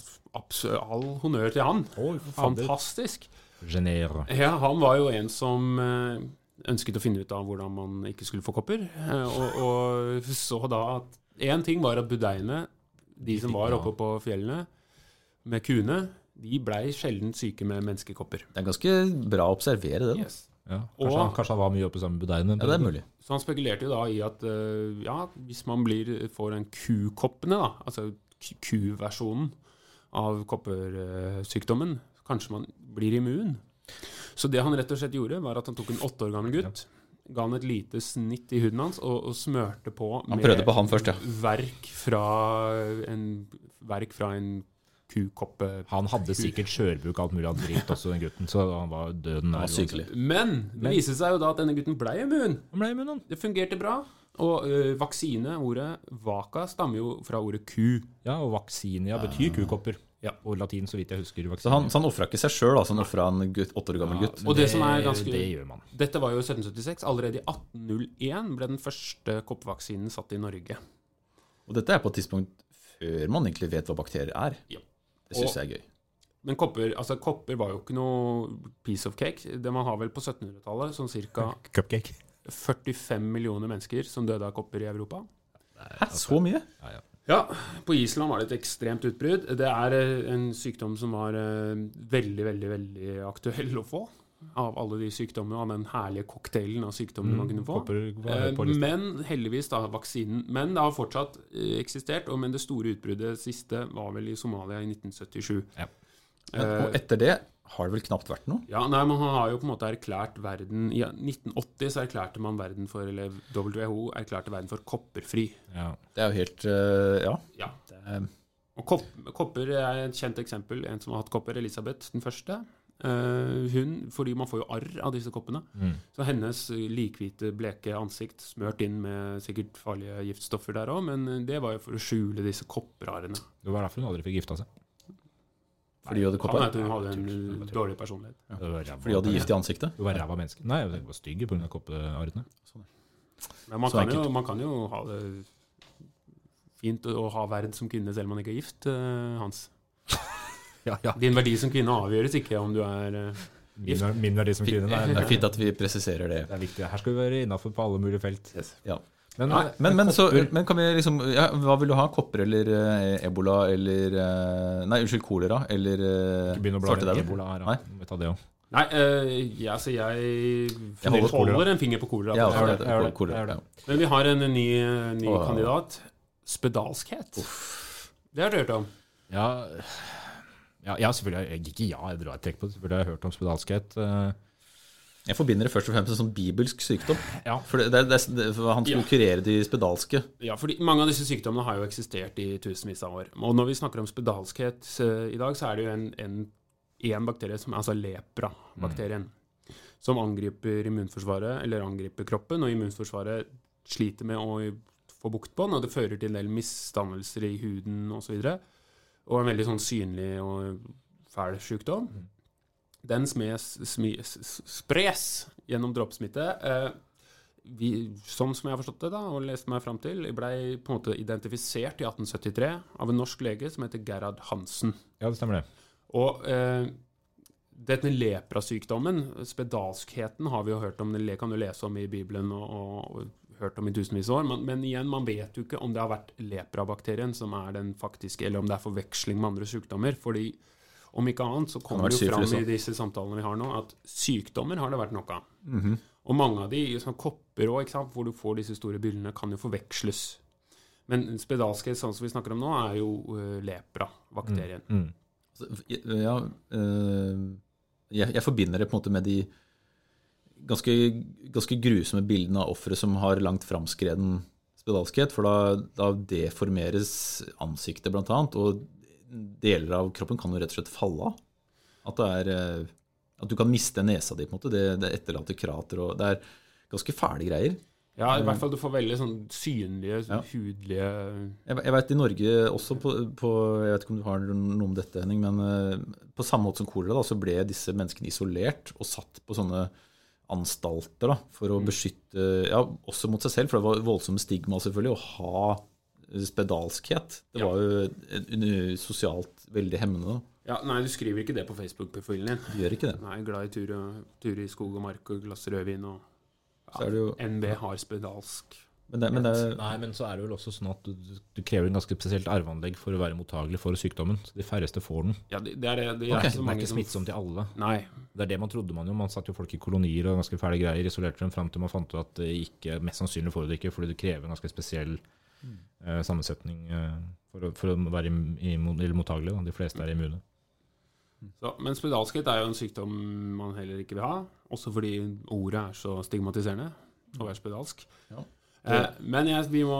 all honnør til han. Oi, Fantastisk. Genere. Ja, han var jo en som eh, ønsket å finne ut av hvordan man ikke skulle få kopper. eh, og, og så da at Én ting var at budeiene, de som var oppe på fjellene med kuene, de blei sjelden syke med menneskekopper. Det er ganske bra å observere det. da. Yes. Ja, kanskje, Og- han, kanskje han var mye oppe sammen med budeiene. Ja, det er mulig. Så han spekulerte jo da i at eh, ja, hvis man blir, får en kukoppene, da, altså ku- kuversjonen av koppersykdommen, kanskje man blir immun. Så det han rett og slett gjorde, var at han tok en åtte år gammel gutt, ga han et lite snitt i huden hans og, og smørte på Han med på han først, ja. verk fra en, verk fra en kukoppe... Han hadde sikkert skjørbuk og alt mulig annet dritt også, den gutten, så han var døden nær. Men det viser seg jo da at denne gutten ble immun. Han ble immun, han. Det fungerte bra. Og ø, vaksine, ordet vaka, stammer jo fra ordet ku. Ja, og vaksinia betyr kukopper. Ja. Og latin, så vidt jeg husker. Så vaksinia. han, så han ofra ikke seg sjøl, altså. Han ofra en gutt, åtte år gammel gutt. Og det som er ganske- Det gjør man. Dette var jo 1776. Allerede i 1801 ble den første koppvaksinen satt i Norge. Og dette er på et tidspunkt før man egentlig vet hva bakterier er. Ja. Det syns jeg er gøy. Men kopper, altså, kopper var jo ikke noe piece of cake. Det man har vel på 1700-tallet, sånn ca. Cupcake. 45 millioner mennesker som døde av kopper i Europa. Hæ, så mye? Ja, ja. Ja, på Island var det et ekstremt utbrudd. Det er eh, en sykdom som var eh, veldig, veldig, veldig aktuell å få. Av alle de sykdommene, av den herlige cocktailen av sykdommer man kunne få. På Eh. Men heldigvis, da, vaksinen. Men det har fortsatt eh, eksistert. Og, men det store utbruddet siste var vel i Somalia i 1977. Ja. Men, Eh, og etter det har det vel knapt vært noe? ja, nei, Man har jo på en måte erklært verden I 1980 så erklærte man verden for Eller WHO erklærte verden for kopperfri. Ja. Det er jo helt Ja. Ja. Er, Og kopp, kopper er et kjent eksempel. En som har hatt kopper, Elisabeth den første. Eh, hun, fordi man får jo arr av disse koppene. Mm. Så hennes likhvite, bleke ansikt smørt inn med sikkert farlige giftstoffer der òg, men det var jo for å skjule disse kopprarene. Det var derfor hun aldri fikk gifta seg. fordi hun hadde Kan kopper? hende hun hadde en dårlig personlighet. Ja. Fordi hun hadde gift i ansiktet? Hun var ræva menneske. Nei, hun var stygg pga. kopparrene. Men man kan, jo, man kan jo ha det fint å ha verd som kvinne selv om man ikke er gift, eh, Hans. [laughs] Ja, ja. Din verdi som kvinne avgjøres ikke om du er eh, Min, min verdi som kvinne. Nei, Det det er fint at vi presiserer det. er viktig. Her skal vi være innafor på alle mulige felt. Ja. Men, Nei, men, men, så, men kan vi liksom ja, Hva vil du ha? Kopper eller eh, ebola eller eh, Nei, unnskyld, kolera eller eh, svartedauden? ebola her. Nei. da. Vi tar det òg. Nei, eh, ja, jeg, Jeg holder holder, en finger på kolera. Ja, på det. det, det, jeg gjør det. kolera, det. ja. Men vi har en ny, ny kandidat. Spedalskhet. Det har du hørt om? Ja, ja, ja, selvfølgelig. Jeg, ikke ja, jeg drar et trekk på det. Selvfølgelig har jeg hørt om spedalskhet. eh, Jeg forbinder det først og fremst med sånn bibelsk sykdom. Ja. For det, det, det, for Han skulle Ja. kurere de spedalske. Ja, fordi mange av disse sykdommene har jo eksistert i tusenvis av år. Og når vi snakker om spedalskhet eh, i dag, så er det jo en, en, en bakterie, som, altså lepra-bakterien, som angriper immunforsvaret, eller angriper kroppen, og immunforsvaret sliter med å få bukt på den, og det fører til en del misdannelser i huden osv. Og, så og en veldig sånn synlig og fæl sykdom. Den smes, smi, s- s- spres gjennom dråpesmitte. Eh, vi, sånn som jeg har forstått det da, og lest meg fram til, blei på en måte identifisert i 1873 av en norsk lege som heter Gerhard Hansen. Ja, det stemmer det. Og eh, denne leprasykdommen, spedalskheten, har vi jo hørt om, det kan du lese om i Bibelen og, og hørt om i tusenvis av år, men, men igjen, man vet jo ikke om det har vært leprabakterien som er den faktiske, eller om det er forveksling med andre sykdommer, fordi om ikke annet så kommer det jo fram i disse samtalene vi har nå, at sykdommer har det vært nok av. Mhm. Og mange av de, sånn kopper òg, hvor du får disse store byllene, kan jo forveksles. Men spedalskhet, sånn som vi snakker om nå, er jo uh, lepra-bakterien. Mm. Så, Ja, øh, jeg, jeg forbinder det på en måte med de ganske, ganske grusomme bildene av ofre som har langt framskreden spedalskhet, for da, da deformeres ansiktet blant annet, og deler av kroppen kan jo rett og slett falle av. At det er øh, At du kan miste nesa di, på en måte. Det, det etterlater krater og Det er ganske fæle greier. Ja, i hvert fall du får veldig sånn synlige, Ja. hudlige Jeg, jeg vet i Norge også på, på Jeg vet ikke om du har noe om dette, Henning, men eh, på samme måte som kolera, da, så ble disse menneskene isolert og satt på sånne anstalter da, for å beskytte Ja, også mot seg selv, for det var voldsomme stigma selvfølgelig å ha spedalskhet. Det Ja. var jo sosialt veldig hemmende. da. Ja, Nei, du skriver ikke det på Facebook-profilen din. Du gjør ikke det. Nei, glad i tur, og, tur i skog og mark og glass rødvin og Så det jo, NB har spedalsk. Men det, men det, Nei, men så er det vel også sånn at du, du krever en ganske spesielt arveanlegg for å være mottagelig for sykdommen. Så de færreste får den. Ja, det, det er det. Det Ok, er er ikke smittsomt til alle. Nei. Det er det man trodde man jo. Man satte jo folk i kolonier og ganske fæle greier, isolerte dem fram til man fant ut at det ikke, mest sannsynlig får du det ikke, fordi det krever en ganske spesiell eh, sammensetning uh, for, å, for å være immun, eller mottagelig. Da. De fleste er immune. Så, men spedalskhet er jo en sykdom man heller ikke vil ha. Også fordi ordet er så stigmatiserende å være spedalsk. Ja. Eh, men jeg, vi må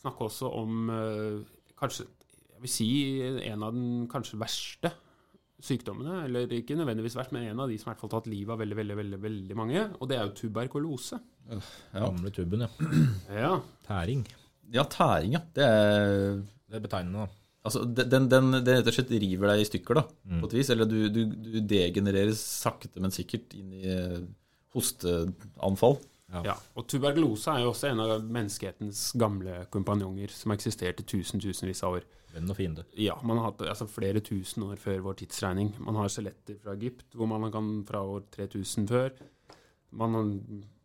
snakke også om eh, kanskje Jeg vil si en av den kanskje verste sykdommene. Eller ikke nødvendigvis verst, men en av de som i hvert fall har tatt livet av veldig, veldig, veldig, veldig mange. Og det er jo tuberkulose. Ja. Gamle tuben, ja. Ja. Tæring. ja, tæring, ja. Det er Det er betegnende, da. Altså, den, den, den, rett og slett river deg i stykker, da, Mm. på et vis. Eller du, du, du degenereres sakte, men sikkert inn i hosteanfall. Ja, og tuberkulose er jo også en av menneskehetens gamle kompanjonger som har eksistert i tusen, tusenvis av år. Venn og fiende. Ja, man har hatt altså, flere tusen år før vår tidsregning. Man har skjeletter fra Egypt, hvor man kan fra år 3000 før. Man har,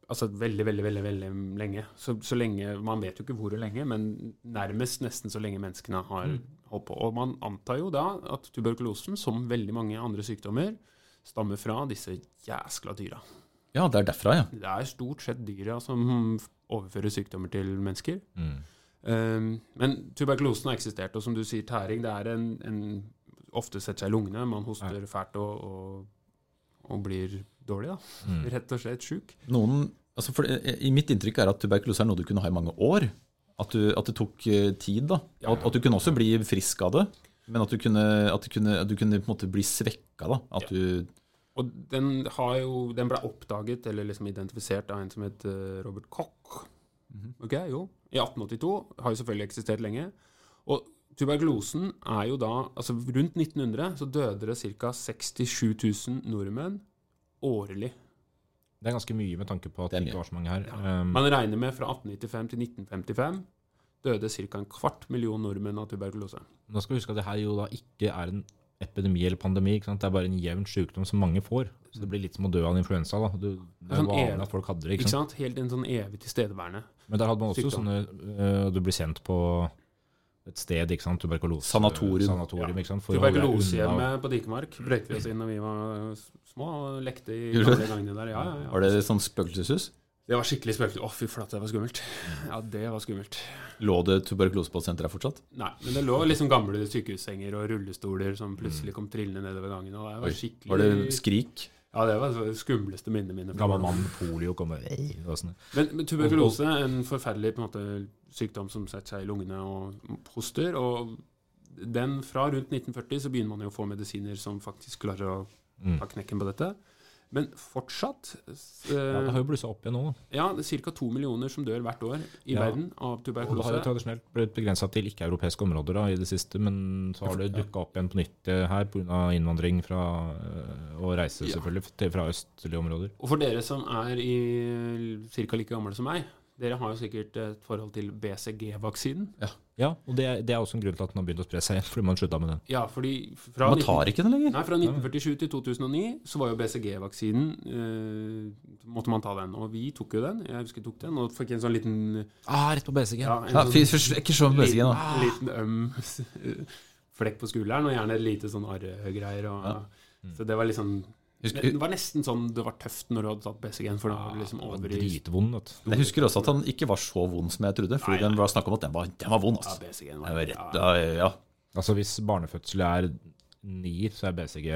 altså veldig, veldig, veldig veldig lenge. Så, så lenge Man vet jo ikke hvor lenge, men nærmest nesten så lenge menneskene har holdt på. Og man antar jo da at tuberkulosen, som veldig mange andre sykdommer, stammer fra disse jæskla dyra. Ja, det er derfra, ja. Det er stort sett dyra som overfører sykdommer til mennesker. Mm. Um, men tuberkulosen har eksistert, og som du sier, tæring det er en, en ofte setter seg i lungene. Man hoster fælt og, og, og blir dårlig, da. Mm. Rett og slett sjuk. Noen, altså for, I mitt inntrykk er at tuberkulose er noe du kunne ha i mange år. At, du, at det tok eh, tid. da. Ja. At, at du kunne også bli frisk av det, men at du kunne, at du kunne, du kunne bli svekka. da. At du, Og den, har jo, den ble oppdaget, eller liksom identifisert, av en som het eh, Robert Koch. Ok, jo. I 1882. Har jo selvfølgelig eksistert lenge. Og tuberkulosen er jo da altså Rundt 1900 så døde det ca. 67 000 nordmenn årlig. Det er ganske mye med tanke på at Det ikke var så mange her. Um, Man regner med fra 1895 til 1955 døde ca. en kvart million nordmenn av tuberkulose. nå skal vi huske at det her jo da ikke er en epidemi eller pandemi. Ikke sant? Det er bare en jevn sykdom som mange får. Så det blir litt som å dø av en influensa. da. Du, det er Sånn vanlig at folk hadde det. Ikke ikke sant? Helt en sånn evig tilstedeværende. Men der hadde man også Sykdom. sånne øh, Du blir sendt på et sted, ikke sant? Tuberkulose. Sanatorium. Sanatorium unna- Tuberkulosehjemmet på Dikemark brøyte vi oss inn da vi var små og lekte i gamle gangene der. Ja, ja, ja. var det sånn spøkelseshus? Det var skikkelig spøkelig. Å, fy flate, det var skummelt. Ja, det var skummelt. Lå det tuberkulosepasienter senteret fortsatt? Nei, men det lå liksom gamle sykehussenger og rullestoler som plutselig kom trillende nedover gangen. Og det var skikkelig Var det skrik? Ja, det var det skumleste minnet mine. Gammel mann med polio kommer og sånn. Men, men tuberkulose er en forferdelig på en måte, sykdom som setter seg i lungene og hoster. Og den fra rundt 1940 så begynner man jo å få medisiner som faktisk klarer å Mm. ta knekken på dette. Men fortsatt uh, Ja, det eh, har jo blussa opp igjen nå. Ja, det er ca. to millioner som dør hvert år i Ja. verden av tuberkulose. Og det har jo tradisjonelt blitt begrensa til ikke-europeiske områder da, i det siste, men så har det dukka opp igjen på nytt eh, her pga. innvandring fra, eh, og reise Ja. selvfølgelig til, fra østlige områder. Og for dere som er ca. like gamle som meg, dere har jo sikkert et forhold til BCG-vaksinen. Ja, og det, er- det er også en grunn til at den har begynt å spre seg igjen, fordi man slutta med den. Ja, fordi fra Man tar ikke den lenger. Nei, Fra 1947 til 2009 så var jo BCG-vaksinen eh, Måtte man ta den. Og vi tok jo den. Jeg husker jeg tok den og fikk en sånn liten Ah, rett på BCG. ja, en Ja, sånn fy, ikke så med BCG nå. liten, liten øm [laughs] flekk på skulderen, og gjerne et lite sånn arregreier. Ja. Mm. Så det var liksom Husker, Det var nesten sånn det var tøft når du hadde tatt BCG-en, for da var det liksom var over i dritvond. vet jeg husker også at han ikke var så vond som jeg trodde. Fordi Nei, nei. den var snakk om at den var, den var vond. Ja, Altså. BCG-en Det var var rett, ja. ja, ja, Altså Hvis barnefødsel er nier, så er BCG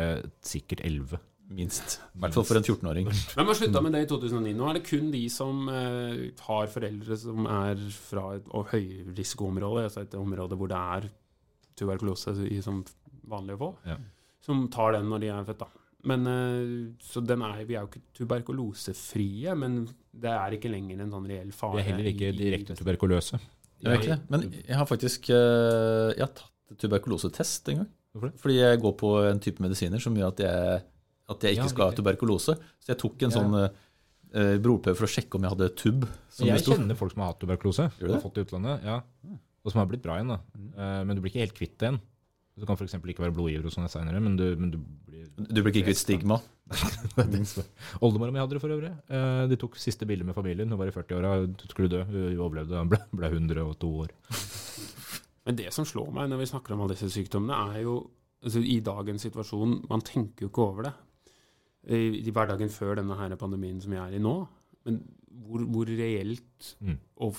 sikkert elleve. minst. I hvert fall for en 14-åring. Men man slutta med det i 2009. Nå er det kun de som eh, har foreldre som er fra et høyrisikoområde, altså et område hvor det er tuberkulose i, som vanlig å få, Ja. som tar den når de er født. da. Men, eh, så den er, Vi er jo ikke tuberkulosefrie, men det er ikke lenger en sånn reell fare. Vi er heller ikke direkte tuberkuløse. Jeg vet ikke det. Men jeg har faktisk eh, jeg har tatt tuberkulosetest en gang. Hvorfor det? Fordi jeg går på en type medisiner som gjør at jeg, at jeg ikke Ja, skal ha tuberkulose. Så jeg tok en Ja. sånn uh, blodprøve for å sjekke om jeg hadde tubb. Som Jeg kjenner folk som har hatt tuberkulose. Gjør Som fått det i utlandet, ja. Og som har blitt bra igjen. da. Eh, Men du blir ikke helt kvitt det igjen. Du kan f.eks. ikke være blodgiver og henne senere, men du, men du blir Du blir ikke kvitt stigma. [laughs] Oldemora mi hadde det for øvrig. Eh, De tok siste bilde med familien. Hun var i 40-åra, skulle dø. Hun overlevde. Hun ble, ble 102 år. [laughs] Men det som slår meg når vi snakker om alle disse sykdommene, er jo altså, I dagens situasjon Man tenker jo ikke over det. I, i hverdagen før denne her pandemien som vi er i nå. Men hvor, hvor reelt Mm. og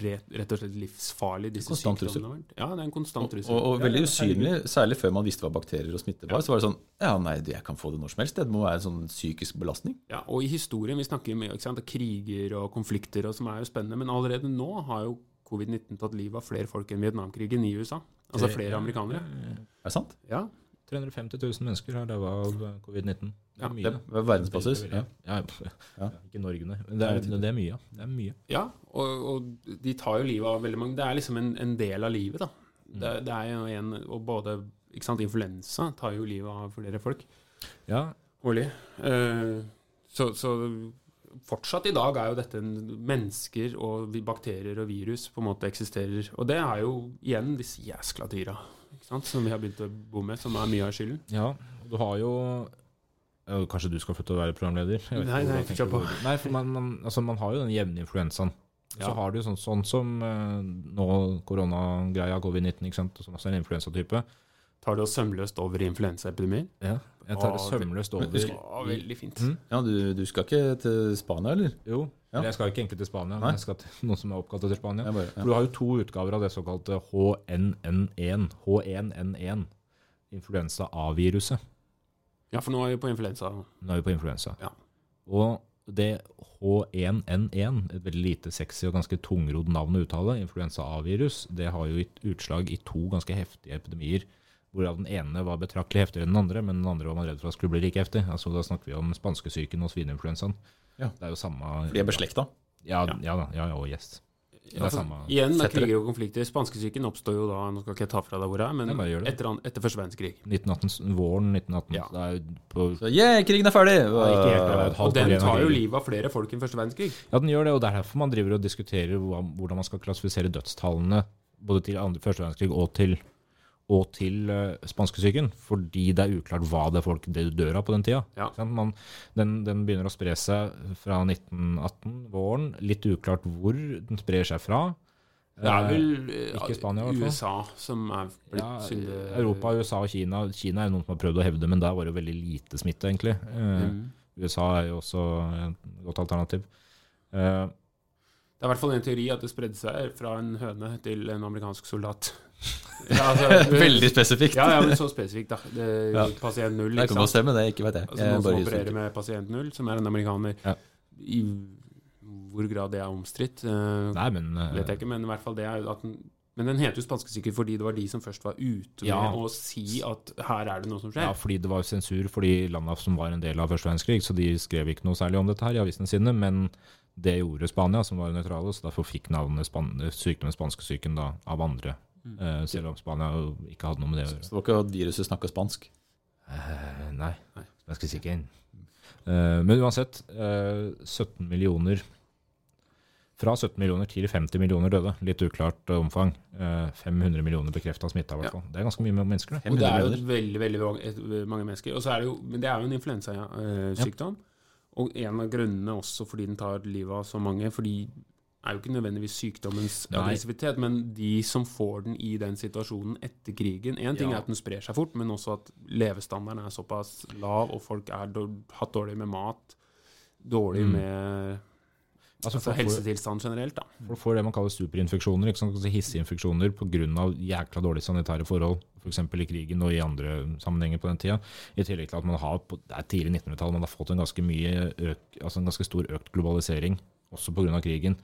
rett, rett og slett livsfarlig disse sykdommene har vært. Ja, det er en konstant trussel. og, og og, veldig usynlig, særlig før man visste hva bakterier og smitte var. Så var det sånn Ja, nei, jeg kan få det når som helst. Det må være en sånn psykisk belastning. Ja, og i historien, vi snakker mye om kriger og konflikter, og som er jo spennende, men allerede nå har jo covid-19 tatt livet av flere folk enn Vietnamkrigen i USA. Altså flere amerikanere. Er det sant? Ja, 350 000 mennesker har daua av covid-19. Det Ja, er mye. Det er verdensbasis. Ja. Ja, ja. [laughs] Ikke Norge, nei. Det er, det er mye. Det er mye. Ja, og, og de tar jo livet av veldig mange. Det er liksom en, en del av livet, da. Det, det er jo en, og både ikke sant, influensa tar jo livet av flere folk Ja, årlig. Uh, så, så fortsatt i dag er jo dette mennesker og bakterier og virus på en måte eksisterer. Og det er jo igjen disse jæskla dyra sant? som vi har begynt å bo med, som er mye av skylden. Ja, du har jo Kanskje du skal få til å være programleder? Nei, nei, kjør på. på- Nei, for man, man, altså, man har jo den jevne influensaen. Ja. Så har du sånn, sånn som eh, nå koronagreia, covid-19, ikke sant, som også er en influensatype. Tar det oss sømløst over i influensaepidemier? Ja, jeg tar det sømløst over. husk- veldig fint. Mm. Ja, du, du skal ikke til Spania, eller? Jo. Eller jeg skal ikke egentlig til Spania, Nei. men jeg skal til noen som er oppkalt etter Spania. Bare, For du har jo to utgaver av det såkalte H1N1. H1N1. Influensa A-viruset. Ja, for nå er vi på influensa. Nå er vi på influensa. Ja. Og det H1N1, et veldig lite sexy og ganske tungrodd navn å uttale, influensa A-virus, det har jo gitt utslag i to ganske heftige epidemier. Hvorav den ene var betraktelig heftigere enn den andre, men den andre var man redd for at skulle bli like heftig. Altså, da snakker vi om spanskesyken og svineinfluensaen. Ja. Det er jo samme De er beslekta. Ja, Ja. ja da. Ja, ja, og yes. Ja, er for, samme. igjen, med er kriger og konflikter. Spanskesyken oppstår jo da Nå skal ikke jeg ta fra deg hvor det er, men Nei, etter, etter første verdenskrig. 1918, våren 1918. Ja. Det er jo på, Så yeah, krigen er ferdig! Ja, ikke helt, Og den tar jo livet av flere folk enn første verdenskrig. Ja, den gjør det, og det er derfor man driver og diskuterer hvordan man skal klassifisere dødstallene både til andre, første verdenskrig og til, og til uh, spanskesyken. Fordi det er uklart hva det er folk dør av på den tida. Ja. Man, den, den begynner å spre seg fra 1918, våren. Litt uklart hvor den sprer seg fra. Det er Eh, vel eh, Spania. USA som er blitt ja, synde... Europa, USA og Kina. Kina er noen som har prøvd å hevde, men der var det veldig lite smitte, egentlig. Eh, Mm. USA er jo også et godt alternativ. Eh, Det er i hvert fall en teori at det spredde seg fra en høne til en amerikansk soldat. Ja, altså, [laughs] Veldig spesifikt. Ja, ja, men så spesifikt, da. Det, Ja. Pasient null, Det ikke kan godt stemme, det. Ikke vet jeg. Altså jeg Noen som opererer med pasient null, som er en amerikaner. Ja. I hvor grad det er omstridt, eh, nei, men eh, vet jeg ikke, men i hvert fall det er at den men den heter jo spanskesyke fordi det var de som først var ute Ja. å si at her er det noe som skjer. Ja, fordi det var sensur for de landa som var en del av første verdenskrig, så de skrev ikke noe særlig om dette her i avisene sine. Men det gjorde Spania, som var nøytrale, så derfor fikk navnet span sykdommen spanskesyken av andre. Eh, selv om Spania ikke hadde noe med det å gjøre. Så det var ikke at viruset snakka spansk. Eh, nei, Nei. spanskesyken. Eh, men uansett, eh, 17 millioner Fra 17 millioner til 50 millioner døde. Litt uklart eh, omfang. Eh, 500 millioner bekrefta smitta, i hvert fall. Det er ganske mye mennesker, det. Og det er jo veldig veldig mange- mennesker. Og så er det jo, men det er jo en influensasykdom. Og en av grunnene også fordi den tar livet av så mange. fordi er jo ikke nødvendigvis sykdommens aggressivitet, men de som får den i den situasjonen etter krigen Én ting Ja. er at den sprer seg fort, men også at levestandarden er såpass lav, og folk har hatt dårlig med mat, dårlig Mm. med Altså, altså, helsetilstand generelt. da. Folk får det man kaller superinfeksjoner, ikke sant? Altså hisseinfeksjoner pga. jækla dårlige sanitære forhold, f.eks. i krigen og i andre sammenhenger på den tida. I tillegg til at man har på det er tidlig 1900-tall man har fått en ganske, mye øk, altså en ganske stor økt globalisering, også pga. krigen,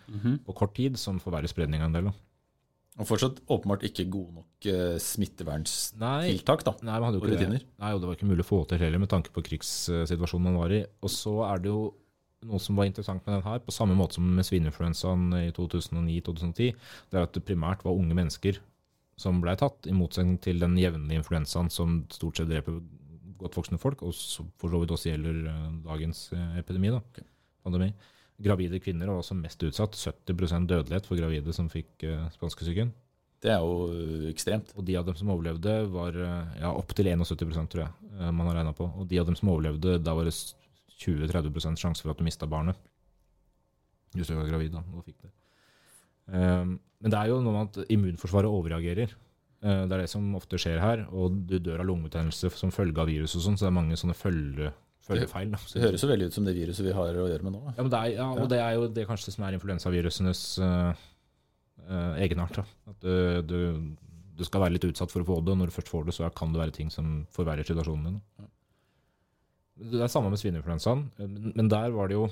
på kort tid, som forverrer spredninga en del. da. Og fortsatt åpenbart ikke gode nok eh, smittevernstiltak, da. nei, man hadde jo ikke det. Nei, og det var ikke mulig å få til heller, med tanke på krigssituasjonen man var i. Og så er det jo noe som var interessant med den her, på samme måte som med svineinfluensaen i 2009-2010, det er at det primært var unge mennesker som ble tatt, i motsetning til den jevnlige influensaen som stort sett dreper godt voksne folk, og så for så vidt også gjelder eh, dagens eh, epidemi, da, pandemi. Gravide kvinner var også mest utsatt. 70% dødelighet for gravide som fikk uh, spanskesyken. Det er jo eh, ekstremt. Og de av dem som overlevde, var eh, ja, opptil 71% tror jeg eh, man har regna på. Og de av dem som overlevde, da var det 20-30% sjanse for at du mista barnet. Hvis du var gravid da, og fikk det. Um, men det er jo noe med at immunforsvaret overreagerer. Uh, det er det som ofte skjer her. Og du dør av lungebetennelse som følge av virus og sånn, så det er mange sånne følge, følgefeil. Da. Det høres jo veldig ut som det viruset vi har å gjøre med nå. Ja, men det er, ja, og det er jo det kanskje som er influensavirusenes uh, egenart. Da. At du, du, du skal være litt utsatt for å få det, og når du først får det, så kan det være ting som forverrer situasjonen din. Det er samme med svineinfluensaen, men men der var det jo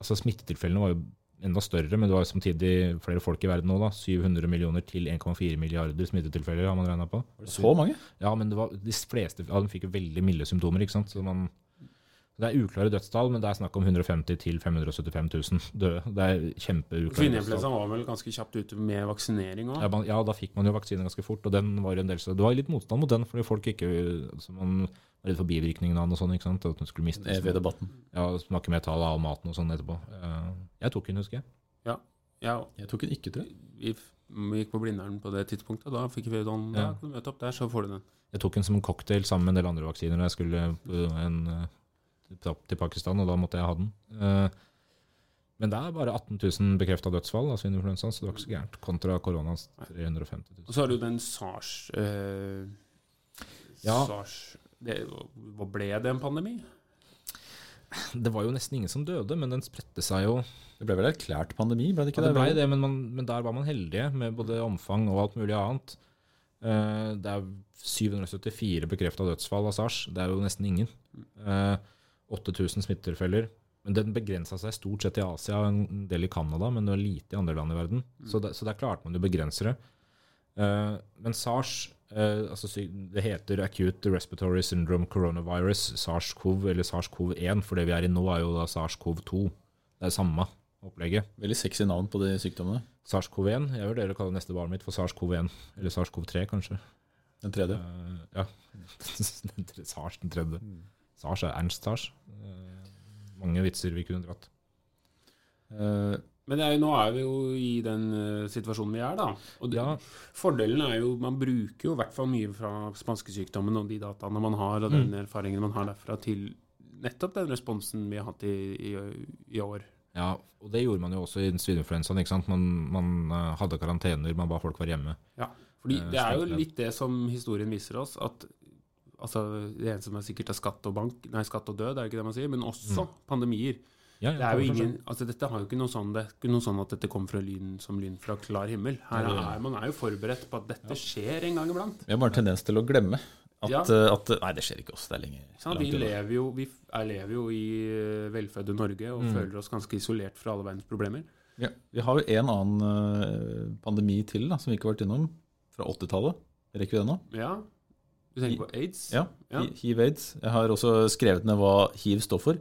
altså Smittetilfellene var jo enda større, men det var jo samtidig flere folk i verden nå. da, 700 millioner til 1,4 milliarder smittetilfeller har man regna på. Så mange? Ja, men det var, de fleste av dem fikk jo veldig milde symptomer. ikke sant? Så man, Det er uklare dødstall, men det er snakk om 150 til 575 000 døde. Det er kjempeuklare Kvinneinfluensaen var vel ganske kjapt ute med vaksinering òg. Ja, ja, da fikk man jo vaksine ganske fort, og den var en del så Det var litt motstand mot den, fordi folk ikke altså Man var redd for bivirkningene av den og sånn, ikke sant. At hun skulle miste Evige debatten. Ja, smake metall av maten og sånn etterpå. Eh, Jeg tok den, husker jeg. Ja, Jeg tok den ikke, tror jeg. vi, vi gikk på Blindern på det tidspunktet. Da fikk vi den. Ja, Ja. møte opp der, så får du den. Jeg tok den som en cocktail sammen med en del andre vaksiner jeg skulle på en, eh, til Pakistan, og da måtte jeg ha den. Eh, Men det er bare 18 000 bekrefta dødsfall av svineinfluensa, så det var ikke så gærent. Kontra koronas 350 000. Og så har du den SARS eh, Ja. SARS det, Hva ble det en pandemi? Det var jo nesten ingen som døde, men den spredte seg jo. Det ble vel erklært pandemi, ble det ikke Ja, det det? ble det, men, man, men der var man heldige med både omfang og alt mulig annet. Eh, det er 774 bekrefta dødsfall av sars. Det er jo nesten ingen. Eh, 8000 smittetilfeller. Men den begrensa seg stort sett i Asia og en del i Canada, men det var lite i andre land i verden. Så, det, så der klarte man å begrense det. Uh, men SARS uh, altså, Det heter Acute Respiratory Syndrome Coronavirus, SARS-CoV, eller SARS-CoV-1, for det vi er i nå, er jo da SARS-CoV-2. Det er samme opplegget. Veldig sexy navn på de sykdommene. SARS-CoV-1. Jeg vurderer å kalle neste barnet mitt for SARS-CoV-1. Eller SARS-CoV-3, kanskje. Den tredje. Uh, ja. [laughs] Den SARS, den tredje. SARS er Ernst Sars. Eh, mange vitser vi kunne dratt. Eh, Men det er, nå er vi jo i den eh, situasjonen vi er, da. Og det, Ja. Fordelen er jo Man bruker jo i hvert fall mye fra spanskesykdommen og de dataene man har, og den erfaringen man har derfra, til nettopp den responsen vi har hatt i, i, i år. Ja, og det gjorde man jo også i svineinfluensaen. ikke sant? Man, man hadde karantener, man ba folk være hjemme. Fordi Eh, det er jo litt det som historien viser oss, at altså, det eneste som er sikkert er skatt og bank, nei, skatt og død, er det ikke det man sier, men også pandemier. Ja, Det er jo ingen, altså dette har jo ikke noe sånn, det ikke noe sånn at dette kommer fra lyn som lyn fra klar himmel. Her er, man er jo forberedt på at dette skjer en gang iblant. vi har bare tendens til å glemme at, Ja. eh, at Nei, det skjer ikke oss. Det er lenge Vi lever jo, vi er, lever jo i eh, velfødde Norge og Mm. føler oss ganske isolert fra alle verdens problemer. Ja, vi har jo en annen eh, pandemi til da, som vi ikke har vært innom, fra 80-tallet. Rekker vi det nå? Ja, Du tenker på aids? Ja. Ja. Hiv-aids. Jeg har også skrevet ned hva hiv står for.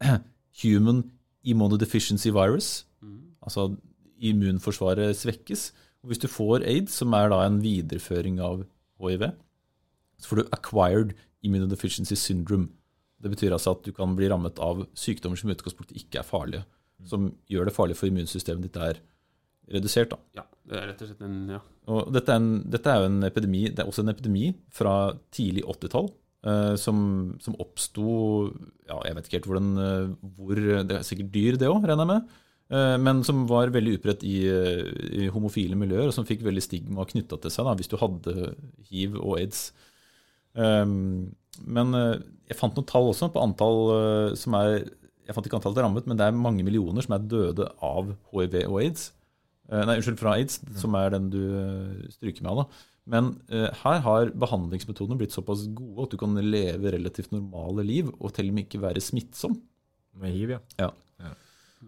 [clears throat] Human Immunodeficiency Virus. Mm. Altså immunforsvaret svekkes. Og hvis du får aids, som er da en videreføring av hiv, så får du acquired immunodeficiency syndrome. Det betyr altså at du kan bli rammet av sykdommer som i utgangspunktet ikke er farlige. Som gjør det farlig for immunsystemet ditt er redusert. da. Ja, det er rett og slett en ja. Og dette er, en, dette er jo en epidemi, det er også en epidemi fra tidlig 80-tall, Uh, som, som oppsto ja, Jeg vet ikke helt hvordan, uh, hvor Det er sikkert dyr, det òg, regner jeg med. Eh, men som var veldig utbredt i, eh, i homofile miljøer, og som fikk veldig stigma knytta til seg da, hvis du hadde hiv og aids. Um, men eh, jeg fant noen tall også på antall eh, som er Jeg fant ikke antallet rammet, men det er mange millioner som er døde av hiv og aids. Eh, Nei, unnskyld, fra aids, som er den du eh, stryker med av. da. Men eh, her har behandlingsmetodene blitt såpass gode at du kan leve relativt normale liv og til og med ikke være smittsom. Med hiv, ja.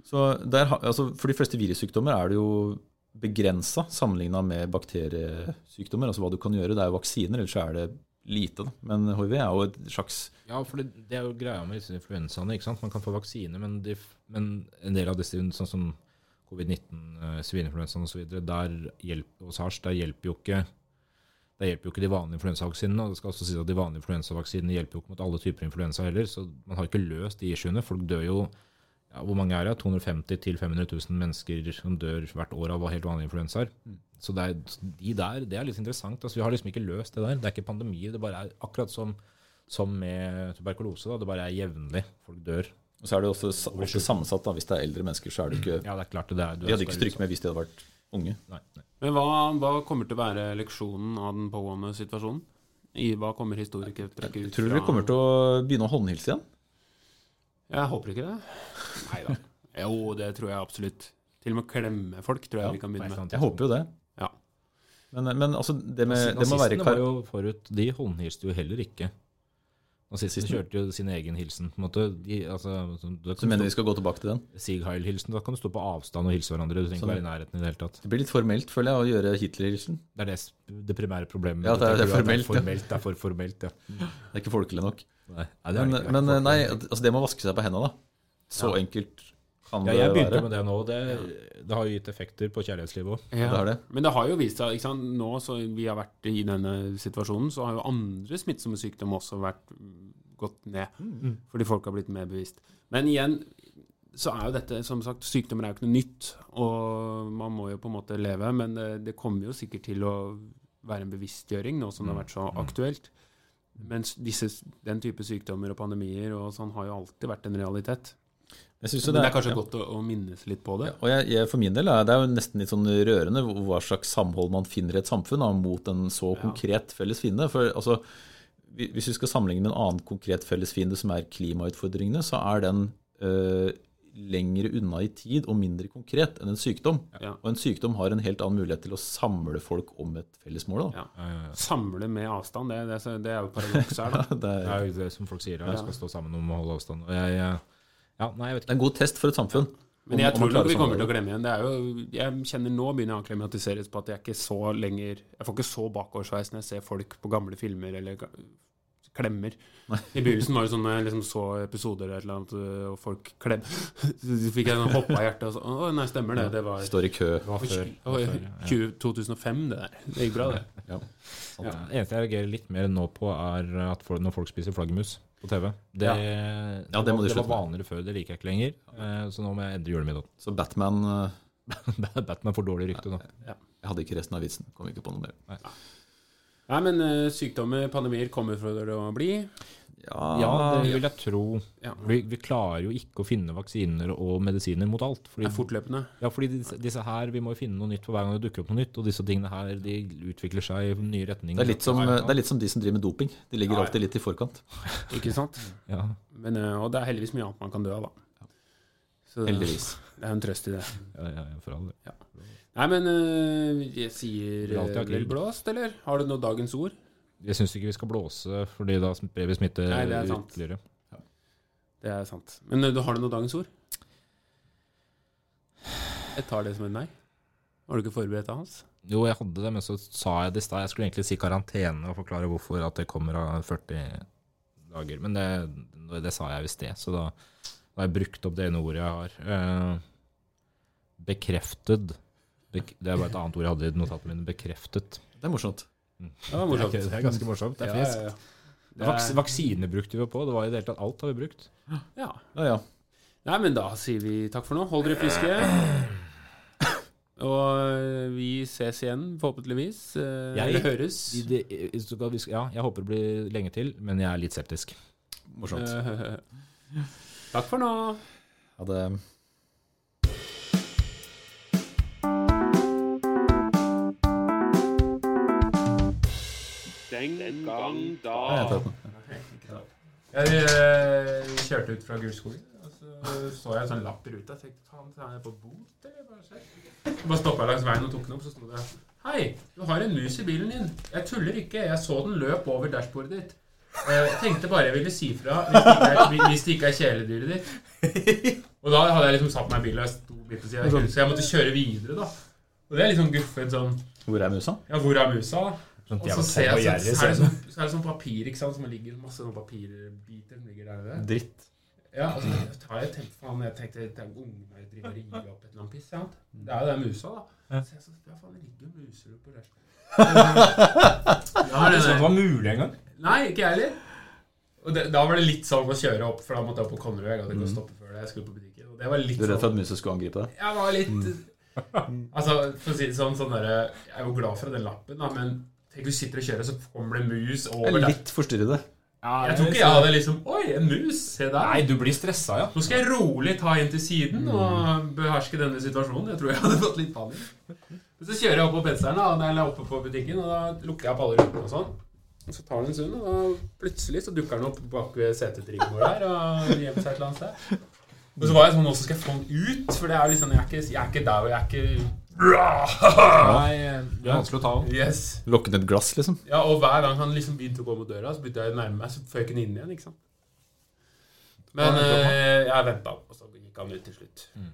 Så der, altså For de fleste virussykdommer er det jo begrensa sammenligna med bakteriesykdommer. Altså hva du kan gjøre. Det er jo vaksiner, ellers er det lite. Da. Men hiv er jo et slags Ja, for det, det er jo greia med disse influensaene. ikke sant? Man kan få vaksine, men, de, men en del av disse, sånn som covid-19, eh, svineinfluensaen osv., der hjelper og SARS, der hjelper jo ikke der hjelper jo ikke de vanlige influensavaksinene. og det skal også sies at De vanlige influensavaksinene hjelper jo ikke mot alle typer influensa heller. Så man har ikke løst de issuene. Folk dør jo ja, Hvor mange er det? 250 000-500 000 mennesker som dør hvert år av helt vanlige influensaer. Så det er, de der, det er litt interessant. altså Vi har liksom ikke løst det der. Det er ikke pandemier. Det bare er akkurat som, som med tuberkulose. da, Det bare er jevnlig. Folk dør. Og så er det også ofte sammensatt. da, Hvis det er eldre mennesker, så er det ikke Ja, det er klart det er. du De hadde ikke stryket med hvis de hadde vært unge. Nei, nei. Men hva, hva kommer til å være leksjonen av den pågående situasjonen? I hva kommer historikere til å trekke ut Tror dere kommer til å begynne å håndhilse igjen? Jeg håper ikke det. Nei da. Jo, det tror jeg absolutt. Til og med klemme folk tror jeg Ja, vi kan begynne med. Jeg håper jo det. Ja. Men, men altså, det, med, det må være Nazistene var jo forut. De håndhilste jo heller ikke. Nazistene kjørte jo sin egen hilsen. på en måte. De, altså, så, du Så mener vi skal gå tilbake til den? Sieg Heil-hilsen. Da kan du stå på avstand og hilse hverandre. Du trenger ikke Sånn, være i nærheten i det hele tatt. Det blir litt formelt, føler jeg, å gjøre Hitler-hilsen. Det er det, det primære problemet. Ja, det er- det er formelt. Det er, formelt. Det er for formelt, ja. Det er ikke folkelig nok. Nei, nei, det er Men, ikke. men nei, altså det med å vaske seg på hendene, da. Så Ja. enkelt kan Ja, det jeg begynte være. med det nå. Det, det har jo gitt effekter på kjærlighetslivet òg. Ja. Det det. Men det har jo vist seg ikke sant? Nå som vi har vært i denne situasjonen, så har jo andre smittsomme sykdommer også vært mm, gått ned. Fordi folk har blitt mer bevisst. Men igjen så er jo dette, som sagt, sykdommer er jo ikke noe nytt. Og man må jo på en måte leve. Men det, det kommer jo sikkert til å være en bevisstgjøring nå som det har vært så aktuelt. Mens disse, den type sykdommer og pandemier og sånn har jo alltid vært en realitet. Jeg jo Men det er kanskje ja. godt å, å minnes litt på det. Ja, og jeg, jeg, for min del er det er jo nesten litt sånn rørende hva slags samhold man finner i et samfunn da, mot en så konkret felles fiende. For altså, hvis vi skal sammenligne med en annen konkret felles fiende, som er klimautfordringene, så er den øh, lengre unna i tid og mindre konkret enn en sykdom. Ja. Og en sykdom har en helt annen mulighet til å samle folk om et felles mål. Da. Ja. Samle med avstand, det, det, det er jo paradokset her, da. Det, [laughs] Det er, er jo det som folk sier, ja, Ja. skal stå sammen om å holde avstand. Og jeg, eh, ja, nei, jeg vet det er en god test for et samfunn. Men jeg Om- om tror nok vi kommer til å glemme igjen. Det er jo, jeg kjenner nå begynner jeg å akklimatiseres på at jeg ikke så lenger Jeg får ikke så bakoversveis når jeg ser folk på gamle filmer eller klemmer. I begynnelsen var det sånn når jeg liksom så episoder eller et eller annet, og folk klem [laughs] Så fikk jeg sånn hoppa i hjertet og så Å, nei, stemmer det. Det var, Står i kø. det var før. det var 20, 2005, det der. Det gikk bra, det. Ja. Det eneste jeg reagerer litt mer nå på, er at for, når folk spiser flaggermus på TV. Det, Ja. Ja, det må var, de det var vanligere før, det liker jeg ikke lenger. Eh, Så nå må jeg endre julemiddagen. Så Batman øh, [laughs] Batman får dårlig rykte nå. Jeg hadde ikke resten av vitsen. Kom ikke på noe mer. Nei, men eh, sykdommer, pandemier, kommer for å bli. Ja, Ja, det vil jeg tro. Ja. Vi, vi klarer jo ikke å finne vaksiner og medisiner mot alt. Det Fordi, er fortløpende. ja, fordi disse, disse her, Vi må jo finne noe nytt for hver gang det dukker opp noe nytt. Og disse tingene her de utvikler seg i nye retninger. Det er, litt som, er litt som de som driver med doping. De ligger Ja, ja. alltid litt i forkant. [laughs] Ikke sant? Ja. Men, eh, og det er heldigvis mye annet man kan dø av, da. Så det- Heldigvis. Det er en trøst i det. Ja, ja, ja, for all del. Nei, men øh, jeg sier Vil ha øh, blåst, eller? Har du noe dagens ord? Jeg syns ikke vi skal blåse, fordi da sprer vi smitte Nei, det er sant. ytterligere. Det er sant. Men øh, har du noe dagens ord? Jeg tar det som et nei. Har du ikke forberedt deg, Hans? Jo, jeg hadde det, men så sa jeg det i stad. Jeg skulle egentlig si karantene og forklare hvorfor at det kommer av 40 dager. Men det, det sa jeg jo i sted, så da, da har jeg brukt opp det ene ordet jeg har. Eh, bekreftet. Bek det bare et annet ord jeg hadde i notatene mine. Bekreftet. Det er morsomt. Det var morsomt. Det er, det er ganske morsomt. Det er friskt. ja, ja. Det Vaks, er, vaksine brukte vi på. Det var i det hele tatt alt har vi brukt. ja. Ja, ja. Nei, men da sier vi takk for nå. Hold dere friske. Og øh, vi ses igjen, forhåpentligvis. øh, Jeg- Eller høres. I det, ja, jeg håper det blir lenge til, men jeg er litt septisk. Morsomt. Eh, [laughs] Takk for nå. Ha det Den gang Nei, jeg da. tar den. Jeg eh, kjørte ut fra Gullskogen, og så så jeg en sånn lapp i ruta. Jeg tenkte faen, er jeg på bot, eller? Bare. Så bare stoppa jeg langs veien og tok den opp, så sto det Hei, du har en mus i bilen din. Jeg tuller ikke, jeg så den løp over dashbordet ditt. Eh, Jeg tenkte bare jeg ville si fra hvis det ikke er, hvis det ikke er kjæledyret ditt. Og da hadde jeg liksom satt meg i bilen, og jeg sto litt på siden så jeg måtte kjøre videre, da. Og det er litt sånn guffent sånn Hvor er musa? Ja, hvor er musa? da? Sånn Og så ser jeg så, så, er det sånn, så er det sånn papir, ikke sant, som ligger masse sånn papirbiter som ligger der nede. Dritt. Ja, og så tar jeg tenkte, faen, jeg tenkte det er ungene driver og river opp et eller annet piss, sant? Det er jo den musa, da. Så jeg så, ja faen, det ligger muser oppå der. Ja, det, det var mulig engang. Nei, ikke jeg heller. Og det, da var det litt sånn å kjøre opp, for da måtte jeg opp på Konnerud. Jeg hadde ikke mm. stoppe før det. Jeg skulle på butikken. Og det var litt Du er redd for sånn at musa skulle angripe deg? Jeg var litt Altså, for å si det sånn, sånn der, Jeg er jo glad for den lappen, da, men tenk du sitter og kjører, så kommer det mus over deg. der. litt Ja, Jeg tror ikke jeg hadde liksom Oi, en mus! Se der. Nei, du blir stressa, ja. Nå skal jeg rolig ta inn til siden og beherske denne situasjonen. Jeg tror jeg hadde fått litt panikk. Så kjører jeg opp på Petzeren, da, eller oppe på butikken, og da lukker jeg opp alle rutene og sånn. Så tar den en stund, og da plutselig så dukker den opp bak ved setetriggen vår der og gjemmer seg et eller annet sted. Og så var jeg sånn Nå skal jeg få den ut, for det er liksom Jeg er ikke, jeg er ikke der, og jeg er ikke Nei, det er vanskelig å ta om. Yes. Lokke ned et glass, liksom. Ja, og hver gang han liksom begynte å gå mot døra, så begynte jeg å nærme meg, så føk han inn igjen, ikke sant. Men eh, jeg venta, og så gikk han ut til slutt. Mm.